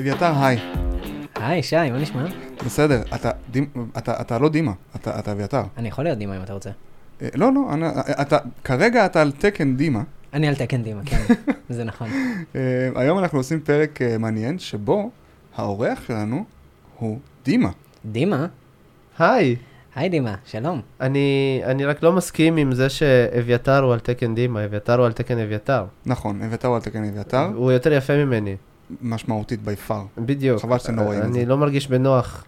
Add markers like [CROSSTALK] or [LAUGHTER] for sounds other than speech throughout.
אביתר, היי. היי, שי, מה נשמע? בסדר, אתה, דימ, אתה, אתה לא דימה, אתה, אתה אביתר. אני יכול להיות דימה אם אתה רוצה. אה, לא, לא, אני, אתה, כרגע אתה על תקן דימה. אני על תקן דימה, כן, [LAUGHS] זה נכון. אה, היום אנחנו עושים פרק אה, מעניין, שבו האורח שלנו הוא דימה. דימה? היי, היי דימה, שלום. אני, אני רק לא מסכים עם זה שאביתר הוא על תקן דימה, אביתר הוא על תקן אביתר. נכון, אביתר הוא על תקן אביתר, הוא יותר יפה ממני, משמעותית בי פאר. בדיוק. חבל שאתם לא רואים את אני זה. לא מרגיש בנוח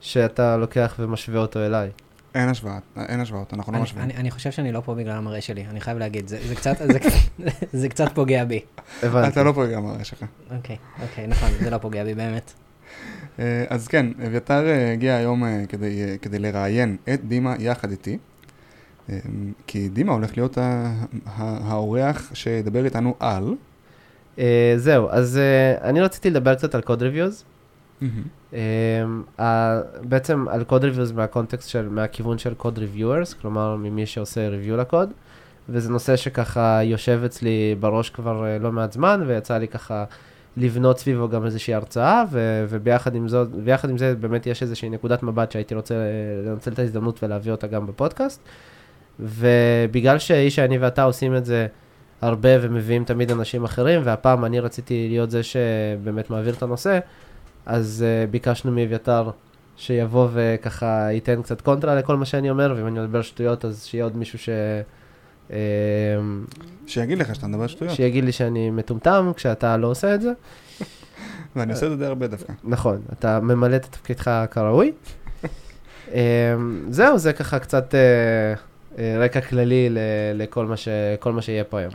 שאתה לוקח ומשווה אותו אליי. אין השוואה, אין השוואות, אנחנו לא אני- משווים. אני אני חושב שאני לא פה בגלל המראה שלי, אני חייב להגיד, זה זה קצת, זה- [LAUGHS] זה קצת פוגע בי. הבנתי. אתה לא פוגע מהרע שלך. אוקיי, אוקיי, נכון, זה לא פוגע בי באמת. אה, אז כן, אביתר אה, הגיע היום אה, כדי, כדי לראיין את דימה יחד איתי, כי דימה הולך להיות האורח שידבר איתנו על... אה, זהו, אז אה, אני רציתי לדבר קצת על code reviews. בעצם על code reviews מהקונטקסט של, מהכיוון של code reviewers, כלומר ממי שעושה review לקוד. וזה נושא שככה יושב אצלי בראש כבר אה, לא מעט זמן, ויצא לי ככה לבנות סביבו גם איזושהי הרצאה, ו- וביחד עם, זאת, עם זה באמת יש איזושהי נקודת מבט שהייתי רוצה לנצל את ההזדמנות ולהביא אותה גם בפודקאסט. ובגלל שאיש אני ואתה עושים את זה הרבה ומביאים תמיד אנשים אחרים, והפעם אני רציתי להיות זה שבאמת מעביר את הנושא, אז uh, ביקשנו מאביתר שיבוא וככה ייתן קצת קונטרה לכל מה שאני אומר, ואם אני מדבר שטויות אז שיהיה עוד מישהו ש... uh, שיגיד לך שאתה מדבר שטויות, שיגיד לי שאני מטומטם כשאתה לא עושה את זה. [LAUGHS] ואני עושה את זה די הרבה דווקא. נכון, אתה ממלא את תפקידך כראוי. um, [LAUGHS] זהו, זה ככה קצת uh, uh, רקע כללי ל- לכל מה, ש... כל מה שיהיה פה היום.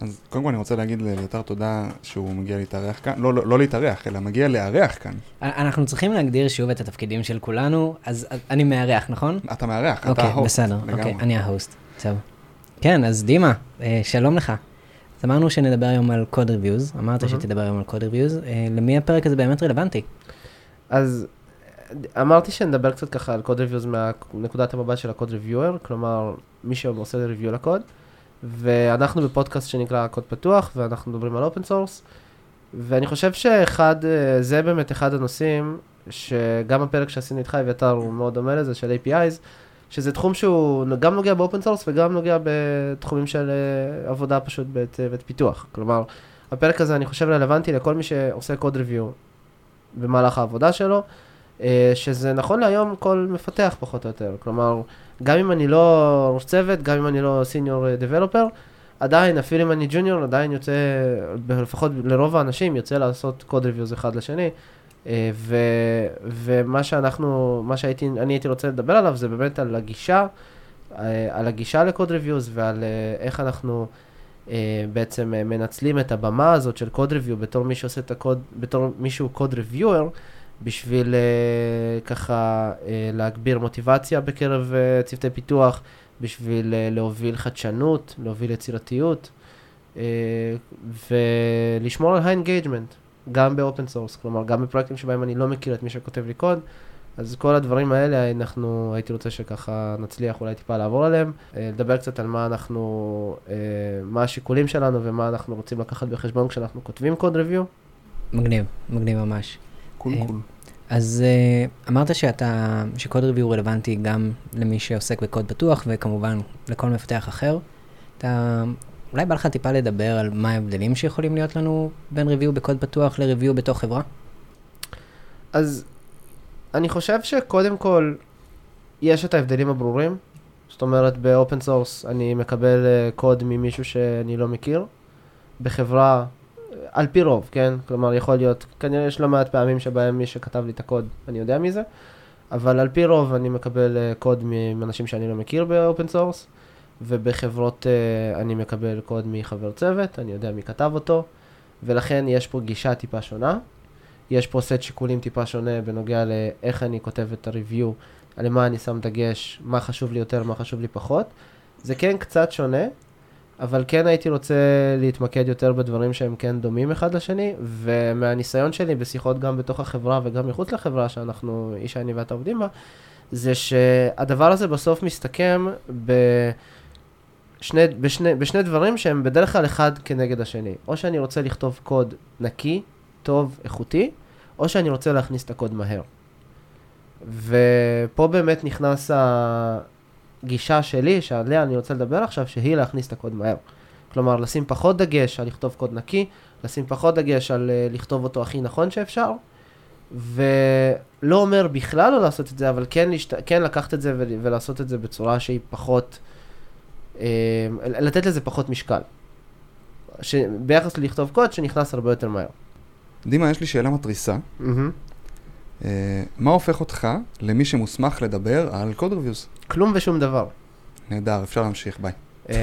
אז קודם כל אני רוצה להגיד לאביתר תודה שהוא מגיע להתארח כאן, לא, לא, לא להתארח, אלא מגיע לארח כאן. אנחנו צריכים להגדיר שוב את התפקידים של כולנו, אז אני מארח, נכון? אתה מארח, אתה אוקיי, ה host. בסדר, לגמרי. אוקיי, אני ה host, טוב. כן, אז דימה, אה, שלום לך. אז אמרנו שנדבר היום על code reviews, אמרת מהמם. שתדבר היום על code reviews, למי הפרק הזה באמת רלוונטי? אז אמרתי שנדבר קצת ככה על code reviews מהנקודת המבט של ה code reviewer, כלומר מי שעושה review לקוד, ואנחנו בפודקאסט שנקרא קוד פתוח, ואנחנו מדברים על open source, ואני חושב שאחד, אה, זה באמת אחד הנושאים, שגם הפרק שעשינו איתך, אביתר, הוא מאוד דומה לזה, של APIs, שזה תחום שהוא גם נוגע ב open source וגם נוגע בתחומים של אה, עבודה פשוט בצוות פיתוח. כלומר, הפרק הזה אני חושב רלוונטי לכל מי שעושה code review במהלך העבודה שלו, אה, שזה נכון להיום כל מפתח פחות או יותר. כלומר, גם אם אני לא ראש צוות, גם אם אני לא senior developer, עדיין, אפילו אם אני junior, עדיין יוצא, לפחות לרוב האנשים, יוצא לעשות code reviews אחד לשני. אה, ו, ומה שאנחנו, מה שהייתי, אני הייתי רוצה לדבר עליו זה באמת על הגישה, אה, על הגישה ל code reviews ועל אה, איך אנחנו אה, בעצם אה, מנצלים את הבמה הזאת של code review בתור מי שעושה את הקוד, בתור מישהו code reviewer, בשביל אה, ככה אה, להגביר מוטיבציה בקרב אה, צוותי פיתוח, בשביל להוביל חדשנות, להוביל יצירתיות, ולשמור על ה engagement, גם ב open source, כלומר גם בפרויקטים שבהם אני לא מכיר את מי שכותב לי קוד, אז כל הדברים האלה אנחנו, הייתי רוצה שככה נצליח אולי טיפה לעבור עליהם, לדבר קצת על מה אנחנו, מה השיקולים שלנו ומה אנחנו רוצים לקחת בחשבון כשאנחנו כותבים קוד ריוויו. מגניב, מגניב ממש. קול אה, קול. אז אה, אמרת שאתה, שקוד ריוויו רלוונטי גם למי שעוסק בקוד פתוח, וכמובן לכל מפתח אחר. אתה, אולי בא לך טיפה לדבר על מה ההבדלים שיכולים להיות לנו בין ריוויו בקוד פתוח לריוויו בתוך חברה? אז אני חושב שקודם כל, יש את ההבדלים הברורים. זאת אומרת, ב open source אני מקבל אה, קוד ממישהו שאני לא מכיר. בחברה, על פי רוב, כן? כלומר, יכול להיות, כנראה יש לא מעט פעמים שבהם מי שכתב לי את הקוד, אני יודע מי זה. אבל על פי רוב אני מקבל אה, קוד מאנשים שאני לא מכיר ב open source. ובחברות אה, אני מקבל קוד מחבר צוות, אני יודע מי כתב אותו. ולכן יש פה גישה טיפה שונה. יש פה סט שיקולים טיפה שונה בנוגע לאיך אני כותב את ה review, על מה אני שם דגש, מה חשוב לי יותר, מה חשוב לי פחות. זה כן קצת שונה, אבל כן הייתי רוצה להתמקד יותר בדברים שהם כן דומים אחד לשני, ומהניסיון שלי בשיחות גם בתוך החברה וגם מחוץ לחברה, שאנחנו, איש אני ואתה עובדים בה, זה שהדבר הזה בסוף מסתכם בשני, בשני, בשני דברים שהם בדרך כלל אחד כנגד השני. או שאני רוצה לכתוב קוד נקי, טוב, איכותי, או שאני רוצה להכניס את הקוד מהר. ופה באמת נכנס הגישה שלי, שעליה אני רוצה לדבר עכשיו, שהיא להכניס את הקוד מהר. כלומר, לשים פחות דגש על לכתוב קוד נקי, לשים פחות דגש על uh, לכתוב אותו הכי נכון שאפשר, ולא אומר בכלל לא לעשות את זה, אבל כן, לשת... כן לקחת את זה ו... ולעשות את זה בצורה שהיא פחות, uh, לתת לזה פחות משקל. ש... ביחס ללכתוב קוד שנכנס הרבה יותר מהר. דימה, יש לי שאלה מתריסה. Mm-hmm. Uh, מה הופך אותך למי שמוסמך לדבר על קוד ריוויוז? כלום ושום דבר. נהדר, אפשר להמשיך, ביי. אמ,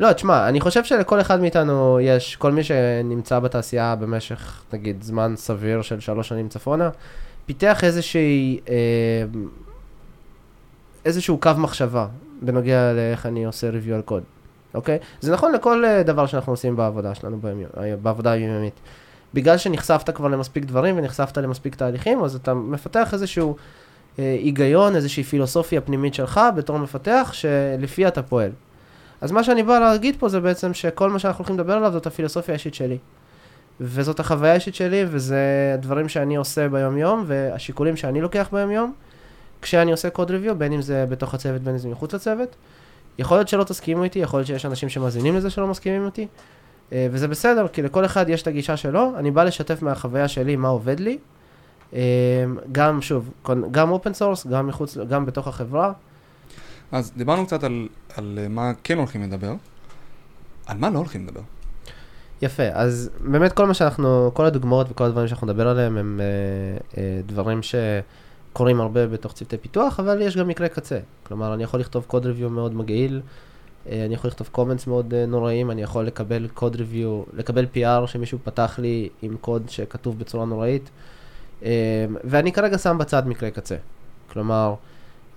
לא, תשמע, אני חושב שלכל אחד מאיתנו יש, כל מי שנמצא בתעשייה במשך, נגיד, זמן סביר של שלוש שנים צפונה, פיתח איזושהי, אה, איזשהו קו מחשבה בנוגע לאיך אני עושה review על קוד, אוקיי? זה נכון לכל אה, דבר שאנחנו עושים בעבודה שלנו, אה, בעבודה היומיומית. בגלל שנחשפת כבר למספיק דברים ונחשפת למספיק תהליכים, אז אתה מפתח איזשהו אה, היגיון, איזושהי פילוסופיה פנימית שלך בתור מפתח, שלפי אתה פועל. אז מה שאני בא להגיד פה זה בעצם שכל מה שאנחנו הולכים לדבר עליו זאת הפילוסופיה האישית שלי. וזאת החוויה האישית שלי, וזה דברים שאני עושה ביום-יום, והשיקולים שאני לוקח ביום-יום, כשאני עושה code review, בין אם זה בתוך הצוות, בין אם זה מחוץ לצוות. יכול להיות שלא תסכימו איתי, יכול להיות שיש אנשים שמאזינים לזה שלא מסכימים איתי, וזה בסדר, כי לכל אחד יש את הגישה שלו, אני בא לשתף מהחוויה שלי מה עובד לי. אה, גם, שוב, גם open source, גם מחוץ, גם בתוך החברה. אז דיברנו קצת על, על מה כן הולכים לדבר, על מה לא הולכים לדבר. יפה, אז באמת כל מה שאנחנו, כל הדוגמאות וכל הדברים שאנחנו נדבר עליהם הם אה, אה, דברים שקורים הרבה בתוך צוותי פיתוח, אבל יש גם מקרה קצה. כלומר, אני יכול לכתוב code review מאוד מגעיל, אה, אני יכול לכתוב comments מאוד אה, נוראים, אני יכול לקבל code review, לקבל PR שמישהו פתח לי עם קוד שכתוב בצורה נוראית, אה, ואני כרגע שם בצד מקרה קצה. כלומר,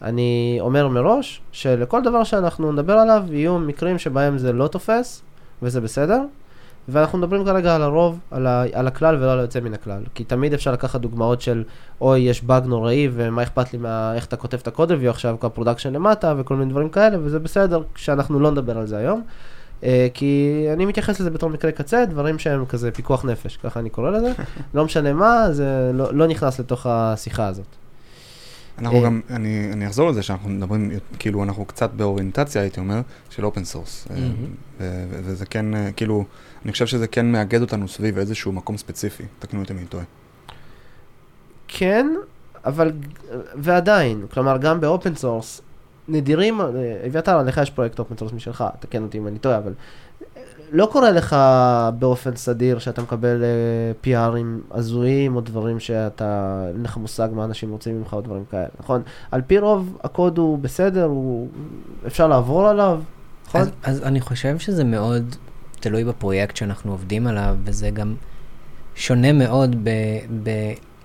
אני אומר מראש שלכל דבר שאנחנו נדבר עליו יהיו מקרים שבהם זה לא תופס, וזה בסדר, ואנחנו מדברים כרגע על הרוב, על, ה, על הכלל ולא על היוצא מן הכלל. כי תמיד אפשר לקחת דוגמאות של, אוי, יש באג נוראי, ומה אכפת לי מה, איך אתה כותב את ה code review עכשיו, כל ה production למטה, וכל מיני דברים כאלה, וזה בסדר, שאנחנו לא נדבר על זה היום. Uh, כי אני מתייחס לזה בתור מקרה קצה, דברים שהם כזה פיקוח נפש, ככה אני קורא לזה. [LAUGHS] לא משנה מה, זה לא, לא נכנס לתוך השיחה הזאת. אנחנו אה, גם, אני, אני אחזור לזה שאנחנו מדברים, כאילו, אנחנו קצת באוריינטציה, הייתי אומר, של open source. וזה כן, אה, כאילו, אני חושב שזה כן מאגד אותנו סביב איזשהו מקום ספציפי. תקנו אותי אם אני טועה. כן, אבל, ועדיין, כלומר, גם באופן סורס, נדירים, אה, אביתר, לך יש פרויקט open source משלך, תקן אותי אם אני טועה, אבל לא קורה לך באופן סדיר שאתה מקבל uh, PR ים הזויים או דברים שאתה, אין לך מושג מה אנשים רוצים ממך או דברים כאלה, נכון? על פי רוב הקוד הוא בסדר, הוא, אפשר לעבור עליו, נכון? אז, אז אני חושב שזה מאוד תלוי בפרויקט שאנחנו עובדים עליו, וזה גם שונה מאוד ב... ב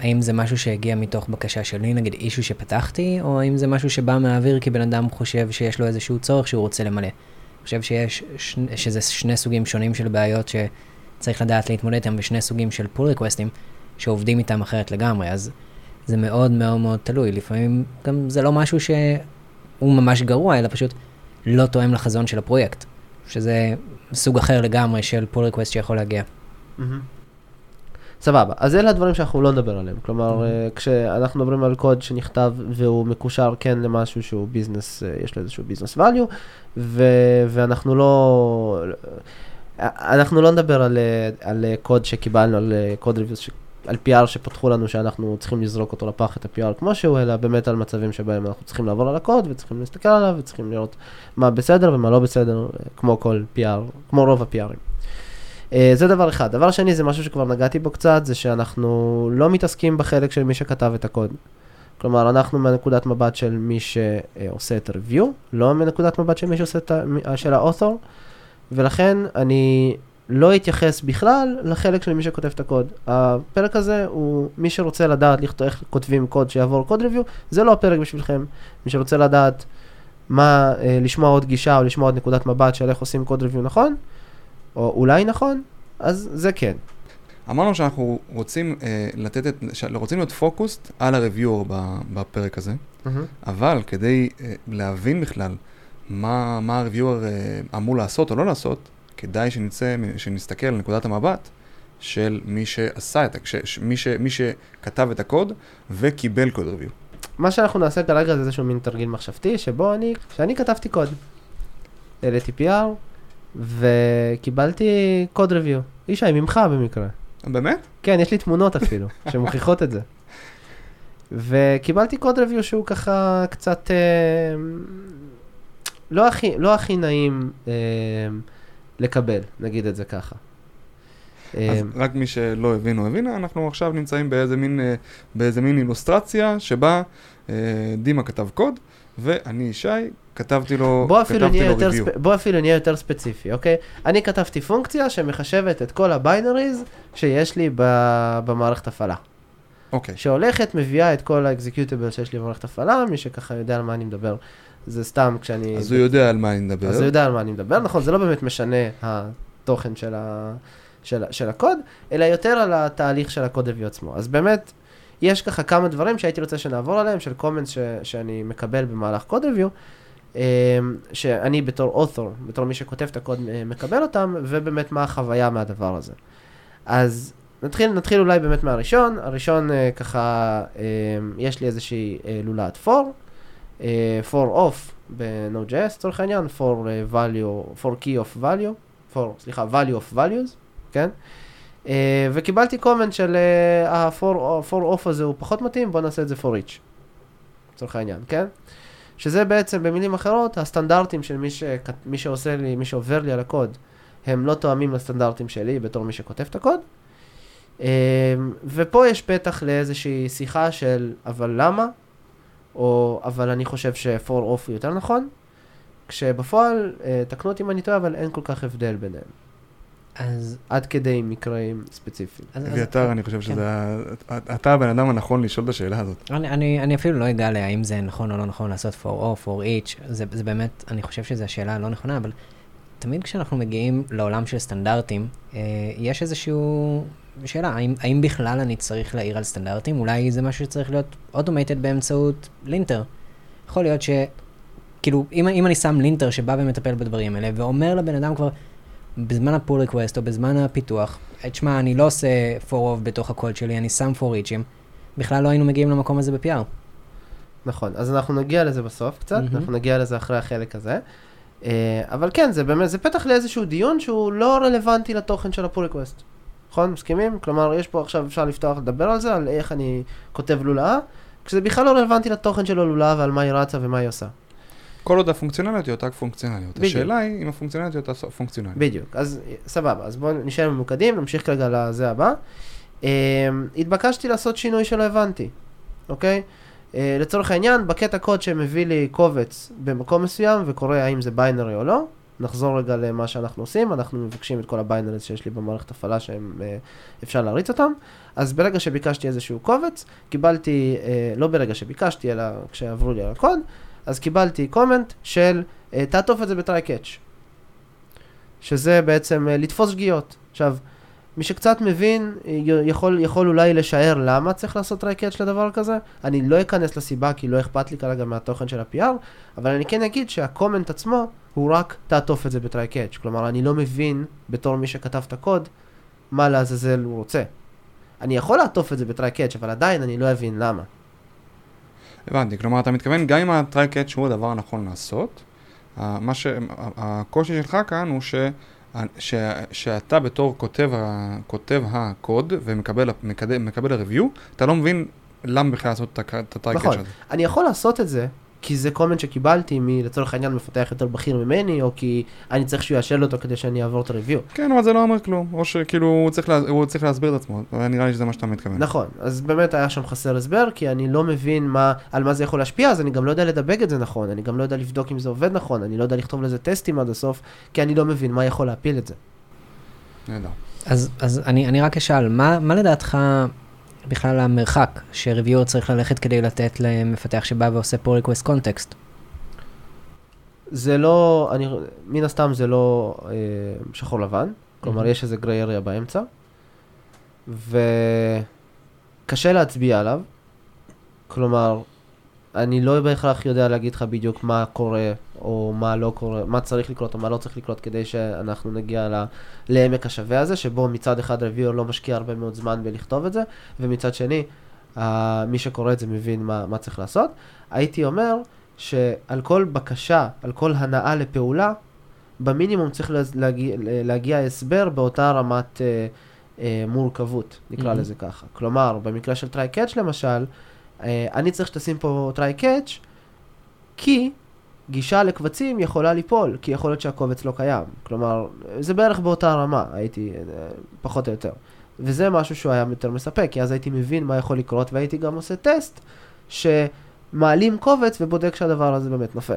האם זה משהו שהגיע מתוך בקשה שלי, נגיד issue שפתחתי, או האם זה משהו שבא מהאוויר כי בן אדם חושב שיש לו איזשהו צורך שהוא רוצה למלא. חושב שיש, ש... שזה שני סוגים שונים של בעיות שצריך לדעת להתמודד איתם, ושני סוגים של pull request ים שעובדים איתם אחרת לגמרי, אז זה מאוד מאוד מאוד תלוי. לפעמים גם זה לא משהו שהוא ממש גרוע, אלא פשוט לא תואם לחזון של הפרויקט, שזה סוג אחר לגמרי של pull request שיכול להגיע. Mm-hmm. סבבה, אז אלה הדברים שאנחנו לא נדבר עליהם. כלומר, mm-hmm. כשאנחנו מדברים על קוד שנכתב והוא מקושר כן למשהו שהוא business, אה, יש לו איזשהו business value, ו- ואנחנו לא... אנחנו לא נדבר על, אה, על קוד שקיבלנו, על קוד ריוויוס, על PR שפתחו לנו שאנחנו צריכים לזרוק אותו לפח את ה-PR כמו שהוא, אלא באמת על מצבים שבהם אנחנו צריכים לעבור על הקוד וצריכים להסתכל עליו וצריכים לראות מה בסדר ומה לא בסדר, כמו כל PR, כמו רוב ה-PRים. Uh, זה דבר אחד. דבר שני, זה משהו שכבר נגעתי בו קצת, זה שאנחנו לא מתעסקים בחלק של מי שכתב את הקוד. כלומר, אנחנו מנקודת מבט של מי שעושה את ה-review, לא מנקודת מבט של מי שעושה את ה... של ה-author, ולכן אני לא אתייחס בכלל לחלק של מי שכותב את הקוד. הפרק הזה הוא מי שרוצה לדעת לכתוב, איך כותבים קוד שיעבור קוד review, זה לא הפרק בשבילכם. מי שרוצה לדעת מה, אה, לשמוע עוד גישה או לשמוע עוד נקודת מבט של איך עושים קוד review נכון, או אולי נכון, אז זה כן. אמרנו שאנחנו רוצים אה, לתת את, רוצים להיות פוקוסט על הרביור בפרק הזה, mm-hmm. אבל כדי אה, להבין בכלל מה, מה הרביור אה, אמור לעשות או לא לעשות, כדאי שנצא, שנסתכל על נקודת המבט של מי שעשה את, ה- ש- מי, ש- מי שכתב את הקוד וקיבל קוד ריוויו. מה שאנחנו נעשה כרגע זה איזשהו מין תרגיל מחשבתי, שבו אני, כשאני כתבתי קוד, העליתי PR, וקיבלתי קוד ריוויו. ישי, ממך במקרה. באמת? כן, יש לי תמונות אפילו, [LAUGHS] שמוכיחות את זה. וקיבלתי קוד ריוויו שהוא ככה קצת, אה, לא הכי, לא הכי נעים אה, לקבל, נגיד את זה ככה. אז רק מי שלא הבין או הבינה, אנחנו עכשיו נמצאים באיזה מין, אה, באיזה מין אילוסטרציה שבה אה, דימה כתב קוד, ואני ישי, כתבתי לו, בוא אפילו, כתבתי לו יותר review. ספ... בוא אפילו נהיה יותר ספציפי, אוקיי? אני כתבתי פונקציה שמחשבת את כל ה binaries שיש לי ב... במערכת הפעלה. אוקיי. שהולכת, מביאה את כל ה executable שיש לי במערכת הפעלה, מי שככה יודע על מה אני מדבר, זה סתם כשאני... אז הוא יודע על מה אני מדבר. אז הוא יודע על מה אני מדבר, נכון, זה לא באמת משנה התוכן של, ה... של, של הקוד, אלא יותר על התהליך של ה code review עצמו. אז באמת, יש ככה כמה דברים שהייתי רוצה שנעבור עליהם, של קומנטס ש... שאני מקבל במהלך קוד review, אמ, שאני בתור author, בתור מי שכותב את הקוד, אה, מקבל אותם, ובאמת מה החוויה מהדבר הזה. אז נתחיל, נתחיל אולי באמת מהראשון. הראשון אה, ככה, אה, יש לי איזושהי אה, לולאת for, אה, for off ב-Node.js, לצורך העניין, for אה, value, for key of value, for, סליחה, value of values, כן? אה, וקיבלתי קומנט של אה, ה-for for off הזה הוא פחות מתאים, בוא נעשה את זה for each, לצורך העניין, כן? שזה בעצם, במילים אחרות, הסטנדרטים של מי, ש... מי שעושה לי, מי שעובר לי על הקוד, הם לא תואמים לסטנדרטים שלי בתור מי שכותב את הקוד. אמ, ופה יש פתח לאיזושהי שיחה של אבל למה, או אבל אני חושב off הוא יותר נכון, כשבפועל, אה, תקנו אותי אם אני טועה, אבל אין כל כך הבדל ביניהם, אז... עד כדי מקרים ספציפיים. אביתר, אני חושב שזה... ה- אתה הבן אדם הנכון לשאול את השאלה הזאת. אני, אני, אני אפילו לא אגע להאם זה נכון או לא נכון לעשות for off or each, זה, זה באמת, אני חושב שזו השאלה הלא נכונה, אבל תמיד כשאנחנו מגיעים לעולם של סטנדרטים, אה, יש איזושהי שאלה, האם, האם בכלל אני צריך להעיר על סטנדרטים? אולי זה משהו שצריך להיות אוטומטד באמצעות לינטר. יכול להיות ש... כאילו, אם, אם אני שם linter שבא ומטפל בדברים האלה, ואומר לבן אדם כבר, בזמן ה pull request או בזמן הפיתוח, תשמע, אני לא עושה for of בתוך הקוד שלי, אני שם for each ים, בכלל לא היינו מגיעים למקום הזה ב PR. נכון, אז אנחנו נגיע לזה בסוף קצת, מהמם. אנחנו נגיע לזה אחרי החלק הזה. אה, אבל כן, זה באמת, זה פתח לאיזשהו דיון שהוא לא רלוונטי לתוכן של ה pull request. נכון? מסכימים? כלומר, יש פה עכשיו, אפשר לפתוח לדבר על זה, על איך אני כותב לולאה, כשזה בכלל לא רלוונטי לתוכן של הלולאה ועל מה היא רצה ומה היא עושה. כל עוד הפונקציונליות היא אותה פונקציונליות. בדיוק. השאלה היא אם הפונקציונליות היא אותה פונקציונליות. בדיוק, אז סבבה, אז בואו נשאר ממוקדים, נמשיך כרגע לזה הבא. אה, התבקשתי לעשות שינוי שלא הבנתי, אוקיי? אה, לצורך העניין, בקטע קוד שמביא לי קובץ במקום מסוים וקורא האם זה binary או לא, נחזור רגע למה שאנחנו עושים, אנחנו מבקשים את כל ה binaries שיש לי במערכת הפעלה שאפשר להריץ אותם, אז ברגע שביקשתי איזשהו קובץ, קיבלתי, אה, לא ברגע שביקשתי, אלא כשעברו לי על הקוד, אז קיבלתי comment של אה, תעטוף את זה ב try catch. שזה בעצם אה, לתפוס שגיאות. עכשיו, מי שקצת מבין, אה, יכול, יכול אולי לשער למה צריך לעשות try catch לדבר כזה. אני לא אכנס לסיבה כי לא אכפת לי כרגע מהתוכן של ה-PR, אבל אני כן אגיד שה comment עצמו הוא רק תעטוף את זה ב try catch. כלומר, אני לא מבין, בתור מי שכתב את הקוד, מה לעזאזל הוא רוצה. אני יכול לעטוף את זה ב try catch, אבל עדיין אני לא אבין למה. הבנתי, כלומר אתה מתכוון גם אם ה try catch הוא הדבר הנכון לעשות, מה ש... הקושי שלך כאן הוא ש... ש... שאתה בתור כותב, ה... כותב הקוד ומקבל. מקבל ה review, אתה לא מבין למה בכלל לעשות את catch נכון. הזה. אני יכול לעשות את זה, כי זה comment שקיבלתי מלצורך העניין מפתח יותר בכיר ממני, או כי אני צריך שהוא יאשר אותו כדי שאני אעבור את הריוויו. כן, אבל זה לא אומר כלום, או שכאילו הוא צריך, לה... הוא צריך להסביר את עצמו, נראה לי שזה מה שאתה מתכוון. נכון, אז באמת היה שם חסר הסבר, כי אני לא מבין מה, על מה זה יכול להשפיע, אז אני גם לא יודע לדבג את זה נכון, אני גם לא יודע לבדוק אם זה עובד נכון, אני לא יודע לכתוב לזה טסטים עד הסוף, כי אני לא מבין מה יכול להפיל את זה. נהדר. אז, אז אני, אני רק אשאל, מה, מה לדעתך בכלל המרחק שריוויור צריך ללכת כדי לתת למפתח שבא ועושה פה request context? זה לא, אני, מן הסתם זה לא אה, שחור לבן, כלומר Mhm. יש איזה גריי אריה באמצע, וקשה להצביע עליו, כלומר, אני לא בהכרח יודע להגיד לך בדיוק מה קורה, או מה לא קורה, מה צריך לקרות או מה לא צריך לקרות, כדי שאנחנו נגיע ל, לעמק השווה הזה, שבו מצד אחד רביור לא משקיע הרבה מאוד זמן בלכתוב את זה, ומצד שני, uh, מי שקורא את זה מבין מה, מה צריך לעשות. הייתי אומר שעל כל בקשה, על כל הנעה לפעולה, במינימום צריך להגיע, להגיע הסבר באותה רמת אה, אה, מורכבות, נקרא mm-hmm. לזה ככה. כלומר, במקרה של try catch למשל, אני צריך שתשים פה try catch, כי גישה לקבצים יכולה ליפול, כי יכול להיות שהקובץ לא קיים. כלומר, זה בערך באותה רמה, הייתי, אה, פחות או יותר. וזה משהו שהוא היה יותר מספק, כי אז הייתי מבין מה יכול לקרות, והייתי גם עושה טסט, שמעלים קובץ ובודק שהדבר הזה באמת נופל.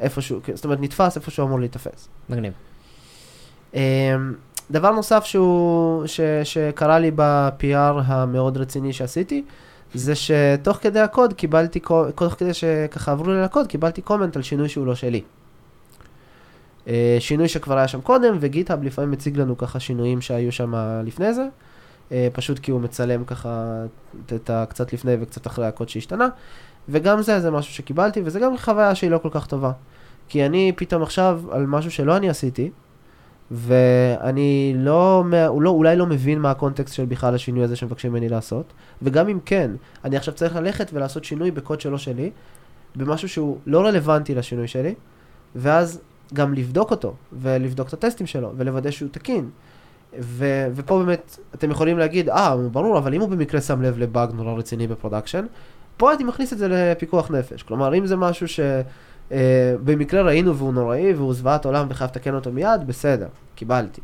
איפשהו, זאת אומרת, נתפס איפה שהוא אמור להיתפס. מגניב. אמ, דבר נוסף שהוא, ש, שקרה לי ב-PR המאוד רציני שעשיתי, זה שתוך כדי הקוד קיבלתי, תוך כדי שככה עברו לי לקוד, קיבלתי קומנט על שינוי שהוא לא שלי. אה, שינוי שכבר היה שם קודם, וגיטהאב לפעמים מציג לנו ככה שינויים שהיו שם לפני זה, אה, פשוט כי הוא מצלם ככה את הקצת לפני וקצת אחרי הקוד שהשתנה, וגם זה, זה משהו שקיבלתי, וזה גם חוויה שהיא לא כל כך טובה. כי אני פתאום עכשיו, על משהו שלא אני עשיתי, ואני לא, הוא לא, אולי לא מבין מה הקונטקסט של בכלל השינוי הזה שמבקשים ממני לעשות, וגם אם כן, אני עכשיו צריך ללכת ולעשות שינוי בקוד שלו שלי, במשהו שהוא לא רלוונטי לשינוי שלי, ואז גם לבדוק אותו, ולבדוק את הטסטים שלו, ולוודא שהוא תקין. ו- ופה באמת, אתם יכולים להגיד, אה, ברור, אבל אם הוא במקרה שם לב לבאג נורא רציני ב production, פה אני מכניס את זה לפיקוח נפש. כלומר, אם זה משהו שבמקרה אה, ראינו והוא נוראי והוא זוועת עולם וחייב לתקן אותו מיד, בסדר, קיבלתי.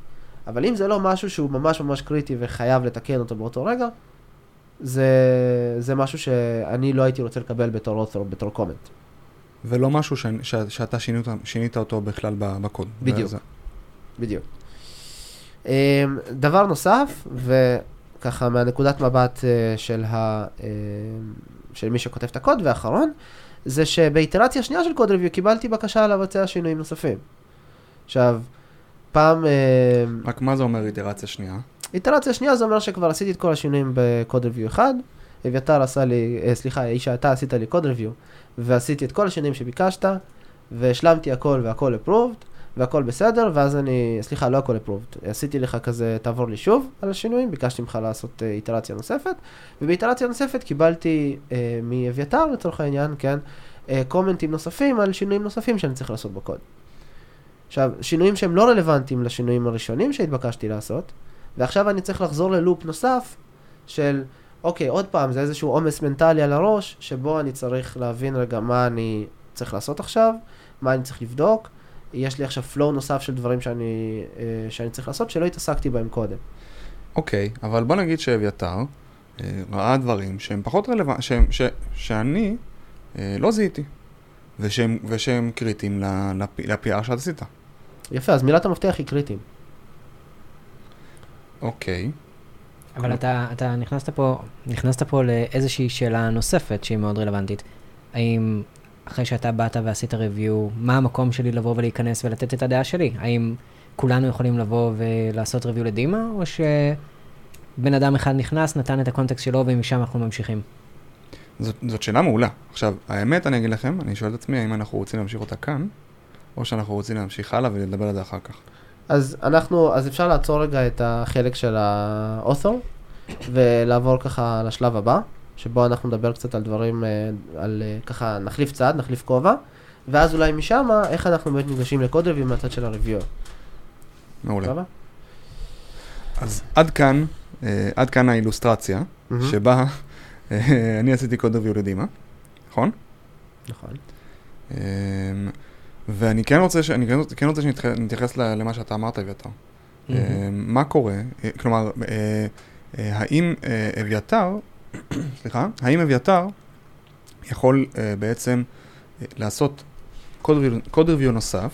אבל אם זה לא משהו שהוא ממש ממש קריטי וחייב לתקן אותו באותו רגע, זה, זה משהו שאני לא הייתי רוצה לקבל בתור author או בתור comment. ולא משהו ש, ש, שאתה שינית, שינית אותו בכלל בקוד. בדיוק, וזה... בדיוק. אמ, דבר נוסף, וככה מהנקודת מבט אה, של ה... אמ, של מי שכותב את הקוד, ואחרון, זה שבאיטרציה שנייה של קוד ריוויו קיבלתי בקשה לבצע שינויים נוספים. עכשיו, פעם... אה, רק מה זה אומר איטרציה שנייה? איטרציה שנייה זה אומר שכבר עשיתי את כל השינויים בקוד ריוויו אחד, אביתר עשה לי, אה, סליחה, אישה, אתה עשית לי קוד ריוויו, ועשיתי את כל השינויים שביקשת, והשלמתי הכל והכל approved, והכל בסדר, ואז אני, סליחה, לא הכל approved, עשיתי לך כזה, תעבור לי שוב על השינויים, ביקשתי ממך לעשות אה, איטרציה נוספת, ובאיטרציה נוספת קיבלתי אה, מאביתר לצורך העניין, כן, אה, קומנטים נוספים על שינויים נוספים שאני צריך לעשות בקוד. עכשיו, שינויים שהם לא רלוונטיים לשינויים הראשונים שהתבקשתי לעשות, ועכשיו אני צריך לחזור ללופ נוסף של, אוקיי, עוד פעם, זה איזשהו עומס מנטלי על הראש, שבו אני צריך להבין רגע מה אני צריך לעשות עכשיו, מה אני צריך לבדוק, יש לי עכשיו flow נוסף של דברים שאני, אה, שאני צריך לעשות, שלא התעסקתי בהם קודם. אוקיי, okay, אבל בוא נגיד שאביתר אה, ראה דברים שהם פחות רלוונטיים, שאני אה, לא זיהיתי, ושהם, ושהם קריטיים ל-PR שאת עשית. יפה, אז מילת המפתח היא קריטיים. אוקיי. אבל אתה, אתה נכנסת פה, נכנסת פה לאיזושהי שאלה נוספת שהיא מאוד רלוונטית. האם אחרי שאתה באת ועשית ריוויו, מה המקום שלי לבוא ולהיכנס ולתת את הדעה שלי? האם כולנו יכולים לבוא ולעשות ריוויו לדימה, או שבן אדם אחד נכנס, נתן את הקונטקסט שלו ומשם אנחנו ממשיכים? זאת, זאת שאלה מעולה. עכשיו, האמת, אני אגיד לכם, אני שואל את עצמי האם אנחנו רוצים להמשיך אותה כאן, או שאנחנו רוצים להמשיך הלאה ולדבר על זה אחר כך. אז אנחנו, אז אפשר לעצור רגע את החלק של האות'ור, ולעבור ככה לשלב הבא. שבו אנחנו נדבר קצת על דברים, אה, על אה, ככה, נחליף צד, נחליף כובע, ואז אולי משם, איך אנחנו באמת ניגשים לקוד רביו מהצד של הריוויור. מעולה. סבבה? אז עד כאן, אה, עד כאן האילוסטרציה, mm-hmm. שבה אני עשיתי קוד רביו לדימה, נכון? נכון. ואני כן רוצה, ש... אני כן, כן רוצה שנתייחס למה שאתה אמרת, אביתר. Mm-hmm. מה קורה, כלומר, האם אביתר סליחה, האם אביתר יכול uh, בעצם uh, לעשות קוד ריוויו נוסף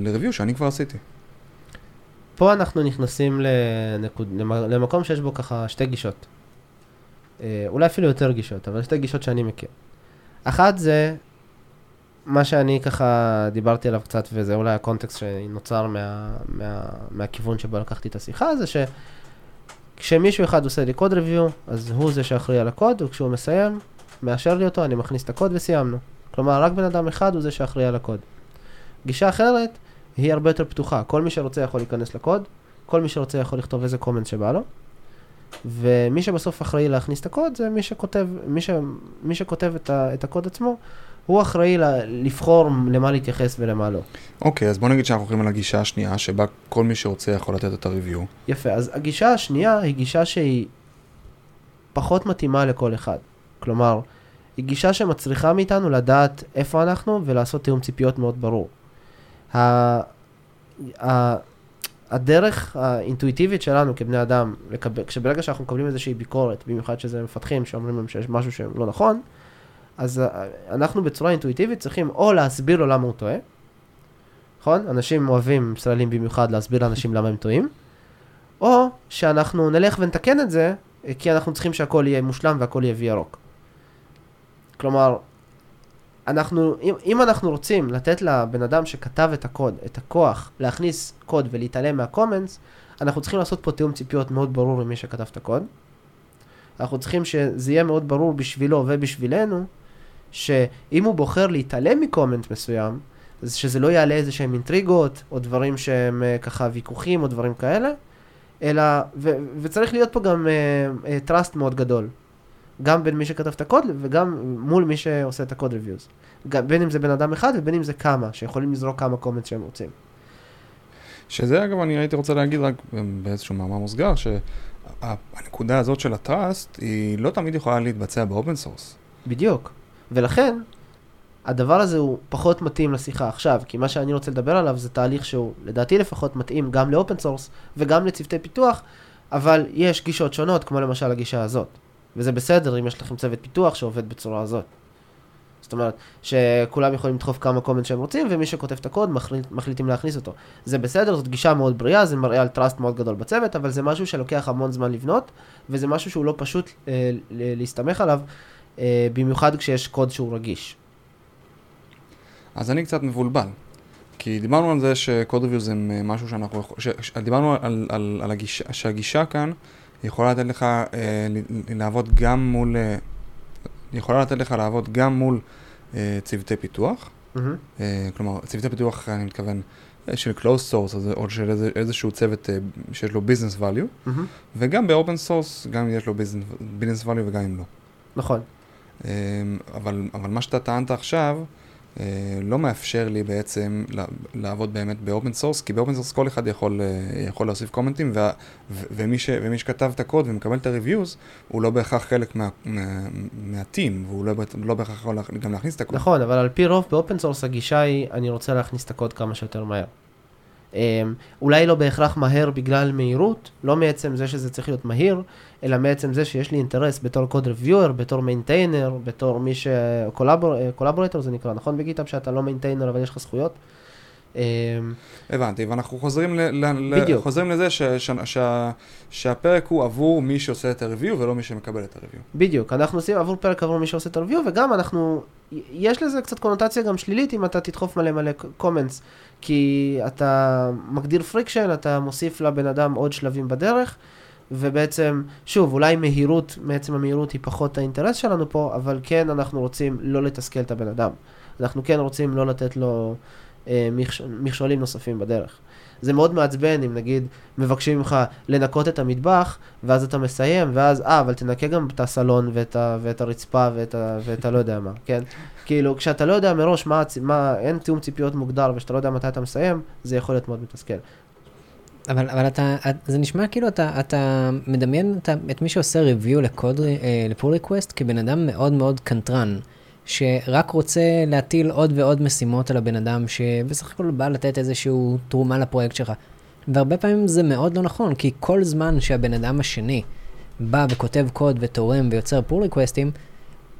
לריוויו שאני כבר עשיתי? פה אנחנו נכנסים לנקוד, למקום שיש בו ככה שתי גישות. Uh, אולי אפילו יותר גישות, אבל שתי גישות שאני מכיר. אחת זה מה שאני ככה דיברתי עליו קצת, וזה אולי הקונטקסט שנוצר מה, מה, מהכיוון שבו לקחתי את השיחה, זה ש... כשמישהו אחד עושה לי קוד ריוויו, אז הוא זה שאחראי על הקוד, וכשהוא מסיים, מאשר לי אותו, אני מכניס את הקוד וסיימנו. כלומר, רק בן אדם אחד הוא זה שאחראי על הקוד. גישה אחרת היא הרבה יותר פתוחה. כל מי שרוצה יכול להיכנס לקוד, כל מי שרוצה יכול לכתוב איזה קומנט שבא לו, ומי שבסוף אחראי להכניס את הקוד זה מי שכותב, מי, ש, מי שכותב את, ה, את הקוד עצמו, הוא אחראי לבחור למה להתייחס ולמה לא. אוקיי, אז בוא נגיד שאנחנו הולכים על הגישה השנייה, שבה כל מי שרוצה יכול לתת את הריוויו. יפה, אז הגישה השנייה היא גישה שהיא פחות מתאימה לכל אחד. כלומר, היא גישה שמצריכה מאיתנו לדעת איפה אנחנו ולעשות תיאום ציפיות מאוד ברור. ה... ה... הדרך האינטואיטיבית שלנו כבני אדם, לקבל, כשברגע שאנחנו מקבלים איזושהי ביקורת, במיוחד שזה מפתחים שאומרים להם שיש משהו שלא נכון, אז אה, אנחנו בצורה אינטואיטיבית צריכים או להסביר לו למה הוא טועה, נכון? אנשים אוהבים, ישראלים במיוחד, להסביר לאנשים למה הם טועים, או שאנחנו נלך ונתקן את זה, אה, כי אנחנו צריכים שהכל יהיה מושלם והכל יהיה וי ירוק. כלומר, אנחנו, אם, אם אנחנו רוצים לתת לבן אדם שכתב את הקוד, את הכוח להכניס קוד ולהתעלם מהקומנס, אנחנו צריכים לעשות פה תיאום ציפיות מאוד ברור עם מי שכתב את הקוד. אנחנו צריכים שזה יהיה מאוד ברור בשבילו ובשבילנו, שאם הוא בוחר להתעלם מקומנט מסוים, אז שזה לא יעלה איזה שהם אינטריגות, או דברים שהם uh, ככה ויכוחים, או דברים כאלה, אלא, ו, וצריך להיות פה גם uh, uh, trust מאוד גדול. גם בין מי שכתב את הקוד וגם מול מי שעושה את הקוד ריוויוז. בין אם זה בן אדם אחד ובין אם זה כמה, שיכולים לזרוק כמה קומנט שהם רוצים. שזה אגב, אני הייתי רוצה להגיד רק באיזשהו מאמר מוסגר, שהנקודה הזאת של ה trust, היא לא תמיד יכולה להתבצע ב open source. בדיוק. ולכן, הדבר הזה הוא פחות מתאים לשיחה עכשיו, כי מה שאני רוצה לדבר עליו זה תהליך שהוא, לדעתי לפחות, מתאים גם ל open source וגם לצוותי פיתוח, אבל יש גישות שונות, כמו למשל הגישה הזאת. וזה בסדר אם יש לכם צוות פיתוח שעובד בצורה הזאת. זאת אומרת, שכולם יכולים לדחוף כמה comment שהם רוצים, ומי שכותב את הקוד מחליט, מחליטים להכניס אותו. זה בסדר, זאת גישה מאוד בריאה, זה מראה על טראסט מאוד גדול בצוות, אבל זה משהו שלוקח המון זמן לבנות, וזה משהו שהוא לא פשוט אה, להסתמך עליו, במיוחד כשיש קוד שהוא רגיש. אז אני קצת מבולבל. כי דיברנו על זה שקוד ריוויו זה משהו שאנחנו, ש, ש, דיברנו על, על, על הגישה, שהגישה כאן יכולה לתת לך אה, לעבוד גם מול, אה, יכולה לתת לך לעבוד גם מול אה, צוותי פיתוח. Mm-hmm. אה, כלומר, צוותי פיתוח, אני מתכוון, אה, של closed source, או של איזה, איזשהו צוות אה, שיש לו business value, mm-hmm. וגם ב-open source, גם אם יש לו business, business value וגם אם לא. נכון. אה, אבל, אבל מה שאתה טענת עכשיו, אה, לא מאפשר לי בעצם לעבוד באמת ב open source, כי ב open source כל אחד יכול, אה, יכול להוסיף comment ים, וה, ומי, ש, ומי שכתב את הקוד ומקבל את ה-reviews, הוא לא בהכרח חלק מה, מה, מה team, והוא לא, לא בהכרח יכול גם להכניס את הקוד. נכון, אבל על פי רוב ב open source הגישה היא, אני רוצה להכניס את הקוד כמה שיותר מהר. אמ, אולי לא בהכרח מהר בגלל מהירות, לא מעצם זה שזה צריך להיות מהיר, אלא מעצם זה שיש לי אינטרס בתור code reviewer, בתור maintainer, בתור מי ש... collaborator זה נקרא, נכון ב GitHub שאתה לא maintainer אבל יש לך זכויות? אמ, הבנתי, ואנחנו חוזרים, ל, ל, חוזרים לזה ש, ש, ש, שהפרק הוא עבור מי שעושה את ה review ולא מי שמקבל את ה review. בדיוק, אנחנו עושים עבור פרק עבור מי שעושה את ה review, וגם אנחנו, יש לזה קצת קונוטציה גם שלילית אם אתה תדחוף מלא מלא comments, כי אתה מגדיר friction, אתה מוסיף לבן אדם עוד שלבים בדרך, ובעצם, שוב, אולי מהירות, מעצם המהירות היא פחות האינטרס שלנו פה, אבל כן אנחנו רוצים לא לתסכל את הבן אדם. אנחנו כן רוצים לא לתת לו... אה, מכשולים נוספים בדרך. זה מאוד מעצבן אם נגיד מבקשים ממך לנקות את המטבח, ואז אתה מסיים, ואז, אה, אבל תנקה גם את הסלון ואת, ה, ואת הרצפה ואת, ה, ואת הלא יודע מה, כן? כאילו, כשאתה לא יודע מראש מה, מה, אין תיאום ציפיות מוגדר ושאתה לא יודע מתי אתה מסיים, זה יכול להיות מאוד מתסכל. אבל, אבל אתה, זה נשמע כאילו אתה, אתה מדמיין את, את מי שעושה ריוויו לקוד, אה, לפול ריקווסט כבן אדם מאוד מאוד קנטרן. שרק רוצה להטיל עוד ועוד משימות על הבן אדם, שבסך הכל בא לתת איזושהי תרומה לפרויקט שלך. והרבה פעמים זה מאוד לא נכון, כי כל זמן שהבן אדם השני בא וכותב קוד ותורם ויוצר pull request ים,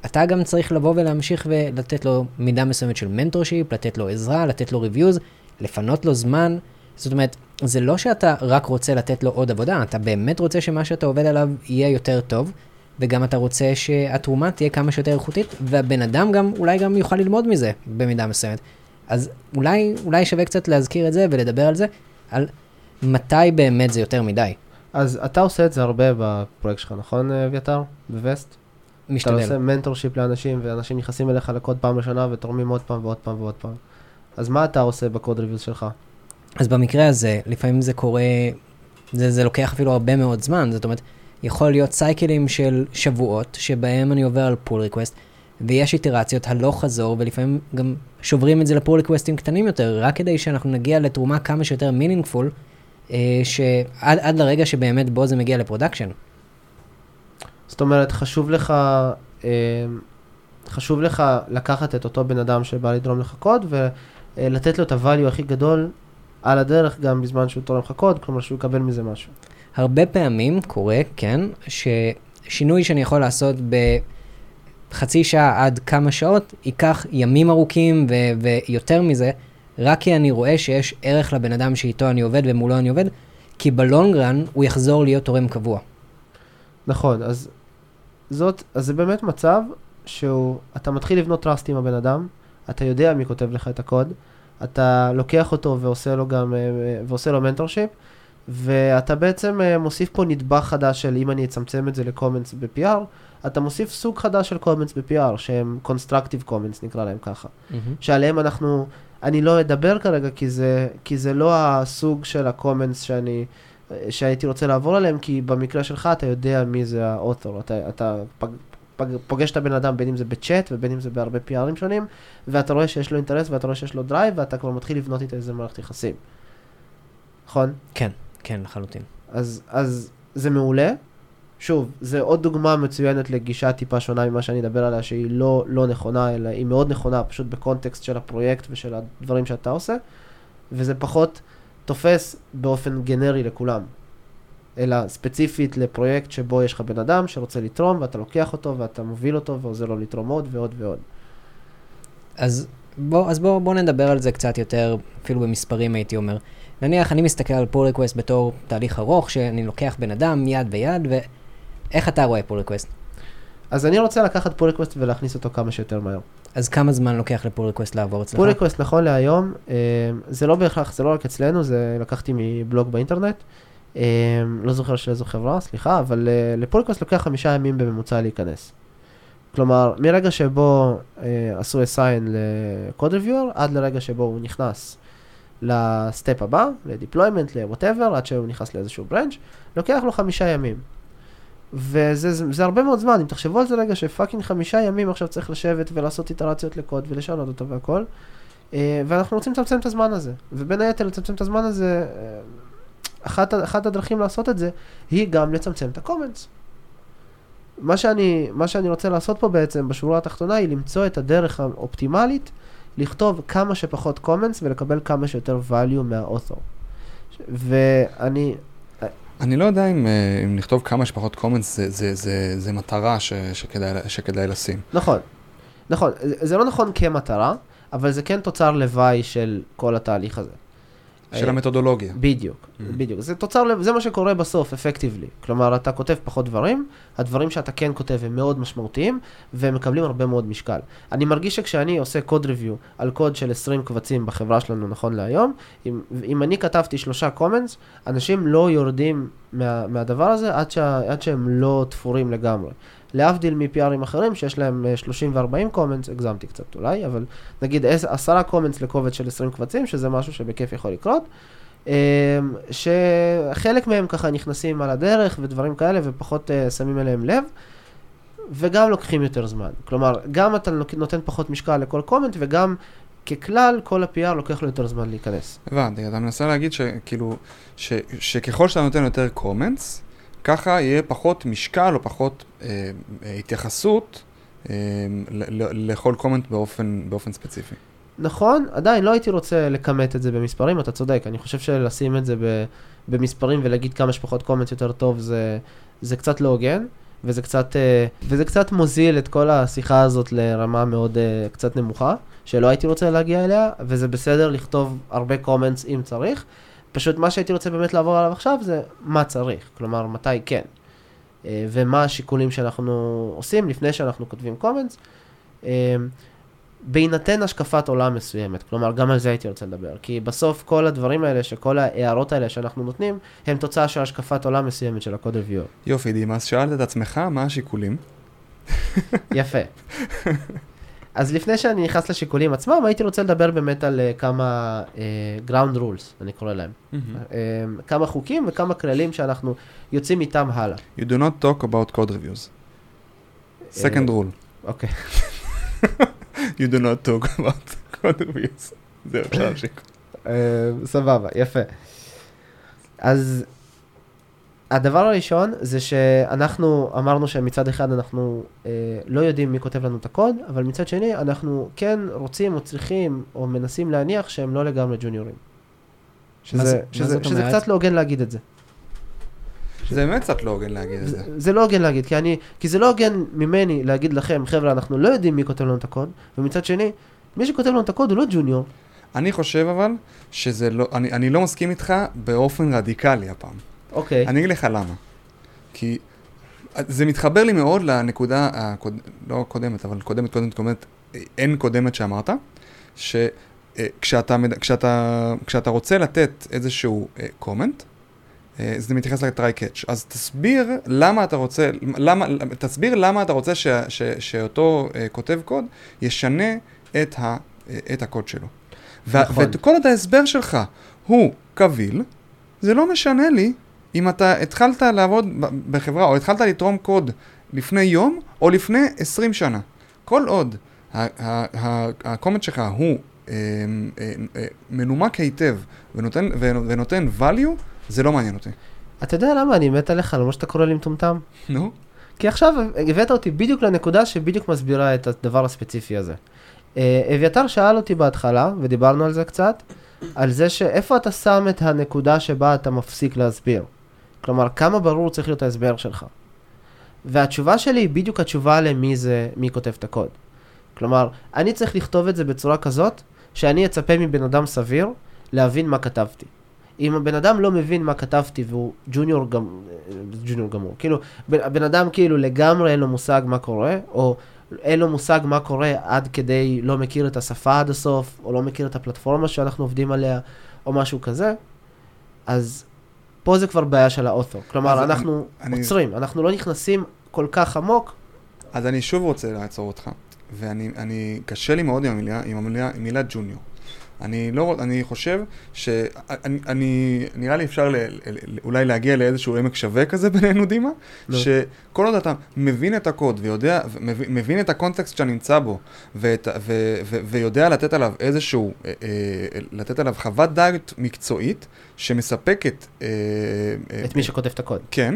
אתה גם צריך לבוא ולהמשיך ולתת לו מידה מסוימת של mentorship, לתת לו עזרה, לתת לו reviews, לפנות לו זמן. זאת אומרת, זה לא שאתה רק רוצה לתת לו עוד עבודה, אתה באמת רוצה שמה שאתה עובד עליו יהיה יותר טוב, וגם אתה רוצה שהתרומה תהיה כמה שיותר איכותית, והבן אדם גם, אולי גם יוכל ללמוד מזה במידה מסוימת. אז אולי, אולי שווה קצת להזכיר את זה ולדבר על זה, על מתי באמת זה יותר מדי. אז אתה עושה את זה הרבה בפרויקט שלך, נכון, אביתר? בווסט? אתה משתדל. עושה mentorship לאנשים, ואנשים נכנסים אליך לקוד פעם ראשונה ותורמים עוד פעם ועוד פעם ועוד פעם. אז מה אתה עושה ב code reviews שלך? אז במקרה הזה, לפעמים זה קורה, זה, זה לוקח אפילו הרבה מאוד זמן, זאת אומרת, יכול להיות cycle ים של שבועות, שבהם אני עובר על pull request, ויש איטרציות הלוך חזור, ולפעמים גם שוברים את זה ל pull request ים קטנים יותר, רק כדי שאנחנו נגיע לתרומה כמה שיותר meaningful, אה, שעד עד לרגע שבאמת בו זה מגיע ל production. זאת אומרת, חשוב לך, אה, חשוב לך לקחת את אותו בן אדם שבא לתרום לך קוד, ולתת לו את הvalue הכי גדול על הדרך, גם בזמן שהוא תורם לך קוד, כלומר שהוא יקבל מזה משהו. הרבה פעמים קורה, כן, ששינוי שאני יכול לעשות בחצי שעה עד כמה שעות, ייקח ימים ארוכים ו- ויותר מזה, רק כי אני רואה שיש ערך לבן אדם שאיתו אני עובד ומולו אני עובד, כי בלונגרן הוא יחזור להיות תורם קבוע. נכון, אז זאת, אז זה באמת מצב שהוא, אתה מתחיל לבנות trust עם הבן אדם, אתה יודע מי כותב לך את הקוד, אתה לוקח אותו ועושה לו גם, אה, ועושה לו mentorship, ואתה בעצם אה, מוסיף פה נדבך חדש של אם אני אצמצם את זה ל-comments ב-PR, אתה מוסיף סוג חדש של comments ב-PR, שהם constructive comments נקרא להם ככה, שעליהם אנחנו, אני לא אדבר כרגע כי זה, כי זה לא הסוג של ה-comments שאני, שהייתי רוצה לעבור עליהם, כי במקרה שלך אתה יודע מי זה ה-author, אתה, אתה פג, פג, פוגש את הבן אדם בין אם זה בצ'אט ובין אם זה בהרבה PR ים שונים, ואתה רואה שיש לו אינטרס ואתה רואה שיש לו drive, ואתה כבר מתחיל לבנות איתו איזה מערכת יחסים. נכון? כן, כן, לחלוטין. אז, אז זה מעולה. שוב, זה עוד דוגמה מצוינת לגישה טיפה שונה ממה שאני אדבר עליה, שהיא לא, לא נכונה, אלא היא מאוד נכונה, פשוט בקונטקסט של הפרויקט ושל הדברים שאתה עושה, וזה פחות תופס באופן גנרי לכולם, אלא ספציפית לפרויקט שבו יש לך בן אדם שרוצה לתרום, ואתה לוקח אותו ואתה מוביל אותו ועוזר לו לתרום עוד ועוד ועוד. אז בוא, אז בוא, בוא נדבר על זה קצת יותר, אפילו במספרים הייתי אומר. נניח אני מסתכל על pull request בתור תהליך ארוך, שאני לוקח בן אדם יד ביד, ואיך אתה רואה pull request? אז אני רוצה לקחת pull request ולהכניס אותו כמה שיותר מהר. אז כמה זמן לוקח ל-pull request לעבור אצלך? פול ריקווסט נכון להיום, אה, זה לא בהכרח, זה לא רק אצלנו, זה לקחתי מבלוג באינטרנט. אה, לא זוכר של איזו חברה, סליחה, אבל אה, ל-pull request לוקח חמישה ימים בממוצע להיכנס. כלומר, מרגע שבו עשו assign ל-code reviewer, עד לרגע שבו הוא נכנס ל-step הבא, ל-deployment, ל-whatever, עד שהוא נכנס לאיזשהו branch, לוקח לו חמישה ימים. וזה זה, זה הרבה מאוד זמן, אם תחשבו על זה רגע שפאקינג חמישה ימים עכשיו צריך לשבת ולעשות איטרציות לקוד ולשנות אותו והכל, אה, ואנחנו רוצים לצמצם את הזמן הזה. ובין היתר לצמצם את הזמן הזה, אה, אחת, אחת הדרכים לעשות את זה, היא גם לצמצם את ה-comments. מה שאני, מה שאני רוצה לעשות פה בעצם, בשורה התחתונה, היא למצוא את הדרך האופטימלית לכתוב כמה שפחות comments ולקבל כמה שיותר value מה-author. ואני, אני לא יודע אם, אה, אם לכתוב כמה שפחות comments זה, זה, זה, זה מטרה ש, שכדאי, שכדאי לשים. נכון, נכון, זה לא נכון כמטרה, אבל זה כן תוצר לוואי של כל התהליך הזה. של אה, המתודולוגיה. בדיוק, Mhm. בדיוק. זה תוצר, לב- זה מה שקורה בסוף, אפקטיבלי. כלומר, אתה כותב פחות דברים, הדברים שאתה כן כותב הם מאוד משמעותיים, והם מקבלים הרבה מאוד משקל. אני מרגיש שכשאני עושה קוד ריוויו על קוד של 20 קבצים בחברה שלנו נכון להיום, אם, אם אני כתבתי שלושה קומנס, אנשים לא יורדים מה, מהדבר הזה עד, שה, עד שהם לא תפורים לגמרי. להבדיל מ-PRים אחרים שיש להם אה, 30 ו-40 קומנס, הגזמתי קצת אולי, אבל נגיד 10 קומנס לקובץ של 20 קבצים, שזה משהו שבכיף יכול לקרות. אמ, שחלק מהם ככה נכנסים על הדרך ודברים כאלה ופחות uh, שמים אליהם לב וגם לוקחים יותר זמן. כלומר, גם אתה נותן פחות משקל לכל קומנט וגם ככלל כל ה-PR לוקח לו יותר זמן להיכנס. הבנתי, אתה מנסה להגיד שכאילו, ש, שככל שאתה נותן יותר comments, ככה יהיה פחות משקל או פחות אה, אה, התייחסות אה, לכל comment באופן, באופן ספציפי. נכון, עדיין לא הייתי רוצה לכמת את זה במספרים, אתה צודק, אני חושב שלשים את זה במספרים ולהגיד כמה שפחות קומנט יותר טוב זה, זה קצת לא הוגן, וזה קצת, אה, וזה קצת מוזיל את כל השיחה הזאת לרמה מאוד אה, קצת נמוכה, שלא הייתי רוצה להגיע אליה, וזה בסדר לכתוב הרבה קומנטס אם צריך, פשוט מה שהייתי רוצה באמת לעבור עליו עכשיו זה מה צריך, כלומר מתי כן, אה, ומה השיקולים שאנחנו עושים לפני שאנחנו כותבים קומנטס. בהינתן השקפת עולם מסוימת, כלומר גם על זה הייתי רוצה לדבר, כי בסוף כל הדברים האלה, שכל ההערות האלה שאנחנו נותנים, הם תוצאה של השקפת עולם מסוימת של הקוד reviewer. יופי, דימה, אז שאלת את עצמך מה השיקולים, יפה. [LAUGHS] אז לפני שאני נכנס לשיקולים עצמם, הייתי רוצה לדבר באמת על uh, כמה uh, ground rules, אני קורא להם. Mm-hmm. Um, כמה חוקים וכמה כללים שאנחנו יוצאים איתם הלאה. You do not talk about code reviews. Second rule. אוקיי. [LAUGHS] You do not talk about [LAUGHS] code reviews. זהו, אפשר להמשיך. Uh, סבבה, יפה. אז הדבר הראשון זה שאנחנו אמרנו שמצד אחד אנחנו uh, לא יודעים מי כותב לנו את הקוד, אבל מצד שני אנחנו כן רוצים או צריכים או מנסים להניח שהם לא לגמרי ג'וניורים. שזה, שזה, שזה אומרת? קצת לא הוגן להגיד את זה. זה באמת קצת לא הוגן להגיד את. זה, זה לא הוגן להגיד, כי, אני, כי זה לא הוגן ממני להגיד לכם, חבר'ה, אנחנו לא יודעים מי כותב לנו את הקוד, ומצד שני, מי שכותב לנו את הקוד הוא לא ג'וניור. אני חושב אבל שזה לא, אני, אני לא מסכים איתך באופן רדיקלי הפעם. אוקיי. אני אגיד לך למה. כי זה מתחבר לי מאוד לנקודה, הקוד... לא הקודמת, אבל קודמת, קודמת, קודמת, אין קודמת שאמרת, שכשאתה כשאתה, כשאתה רוצה לתת איזשהו קומנט, זה מתייחס לטרי קאץ'. אז תסביר למה אתה רוצה, למה, תסביר למה אתה רוצה ש, ש, שאותו כותב קוד ישנה את, ה, את הקוד שלו. נכון. וכל עוד ההסבר שלך הוא קביל, זה לא משנה לי אם אתה התחלת לעבוד בחברה או התחלת לתרום קוד לפני יום או לפני 20 שנה. כל עוד ה- ה- ה- הקומנט שלך הוא אה, אה, אה, מנומק היטב ונותן, ונותן value, זה לא מעניין אותי. אתה יודע למה אני מת עליך, למרות שאתה קורא לי מטומטם? נו? כי עכשיו הבאת אותי בדיוק לנקודה שבדיוק מסבירה את הדבר הספציפי הזה. אביתר שאל אותי בהתחלה, ודיברנו על זה קצת, על זה שאיפה אתה שם את הנקודה שבה אתה מפסיק להסביר. כלומר, כמה ברור צריך להיות ההסבר שלך. והתשובה שלי היא בדיוק התשובה למי זה, מי כותב את הקוד. כלומר, אני צריך לכתוב את זה בצורה כזאת, שאני אצפה מבן אדם סביר להבין מה כתבתי. אם הבן אדם לא מבין מה כתבתי והוא ג'וניור גם, ג'וניור גמור, כאילו, בן, הבן אדם כאילו לגמרי אין לו מושג מה קורה, או אין לו מושג מה קורה עד כדי לא מכיר את השפה עד הסוף, או לא מכיר את הפלטפורמה שאנחנו עובדים עליה, או משהו כזה, אז פה זה כבר בעיה של האותו. כלומר, אנחנו אני- עוצרים, אנחנו לא נכנסים כל כך עמוק. אז אני שוב רוצה לעצור אותך, ואני, אני, קשה לי מאוד עם המילה, עם המילה, עם מילה ג'וניור. אני לא, אני חושב ש... אני, אני, נראה לי אפשר ל, ל, ל, אולי להגיע לאיזשהו עמק שווה כזה בינינו, דימה, נו. שכל עוד אתה מבין את הקוד ויודע, מבין, מבין את הקונטקסט שאתה נמצא בו, ואת, ו, ו, ויודע לתת עליו איזשהו, אה, אה, לתת עליו חוות דעת מקצועית, שמספקת... אה, אה, את מי שכותב את הקוד. כן,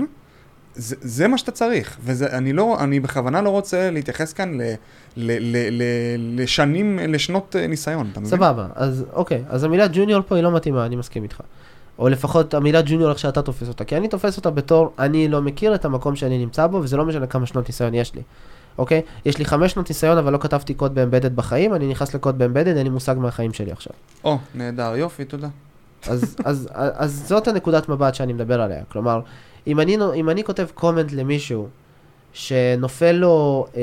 זה, זה מה שאתה צריך, ואני לא, אני בכוונה לא רוצה להתייחס כאן ל, ל, ל, ל, לשנים, לשנות אה, ניסיון, אתה מבין? סבבה, אז אוקיי, אז המילה ג'וניור פה היא לא מתאימה, אני מסכים איתך. או לפחות המילה ג'וניור איך שאתה תופס אותה, כי אני תופס אותה בתור, אני לא מכיר את המקום שאני נמצא בו, וזה לא משנה כמה שנות ניסיון יש לי, אוקיי? יש לי חמש שנות ניסיון, אבל לא כתבתי קוד באמבדד בחיים, אני נכנס לקוד באמבדד, אין לי מושג מהחיים שלי עכשיו. או, נהדר, יופי, תודה. אז, אז, אז, אז זאת הנקודת מבט שאני מדבר עליה. כלומר, אם אני, אם אני כותב comment למישהו שנופל לו, אה,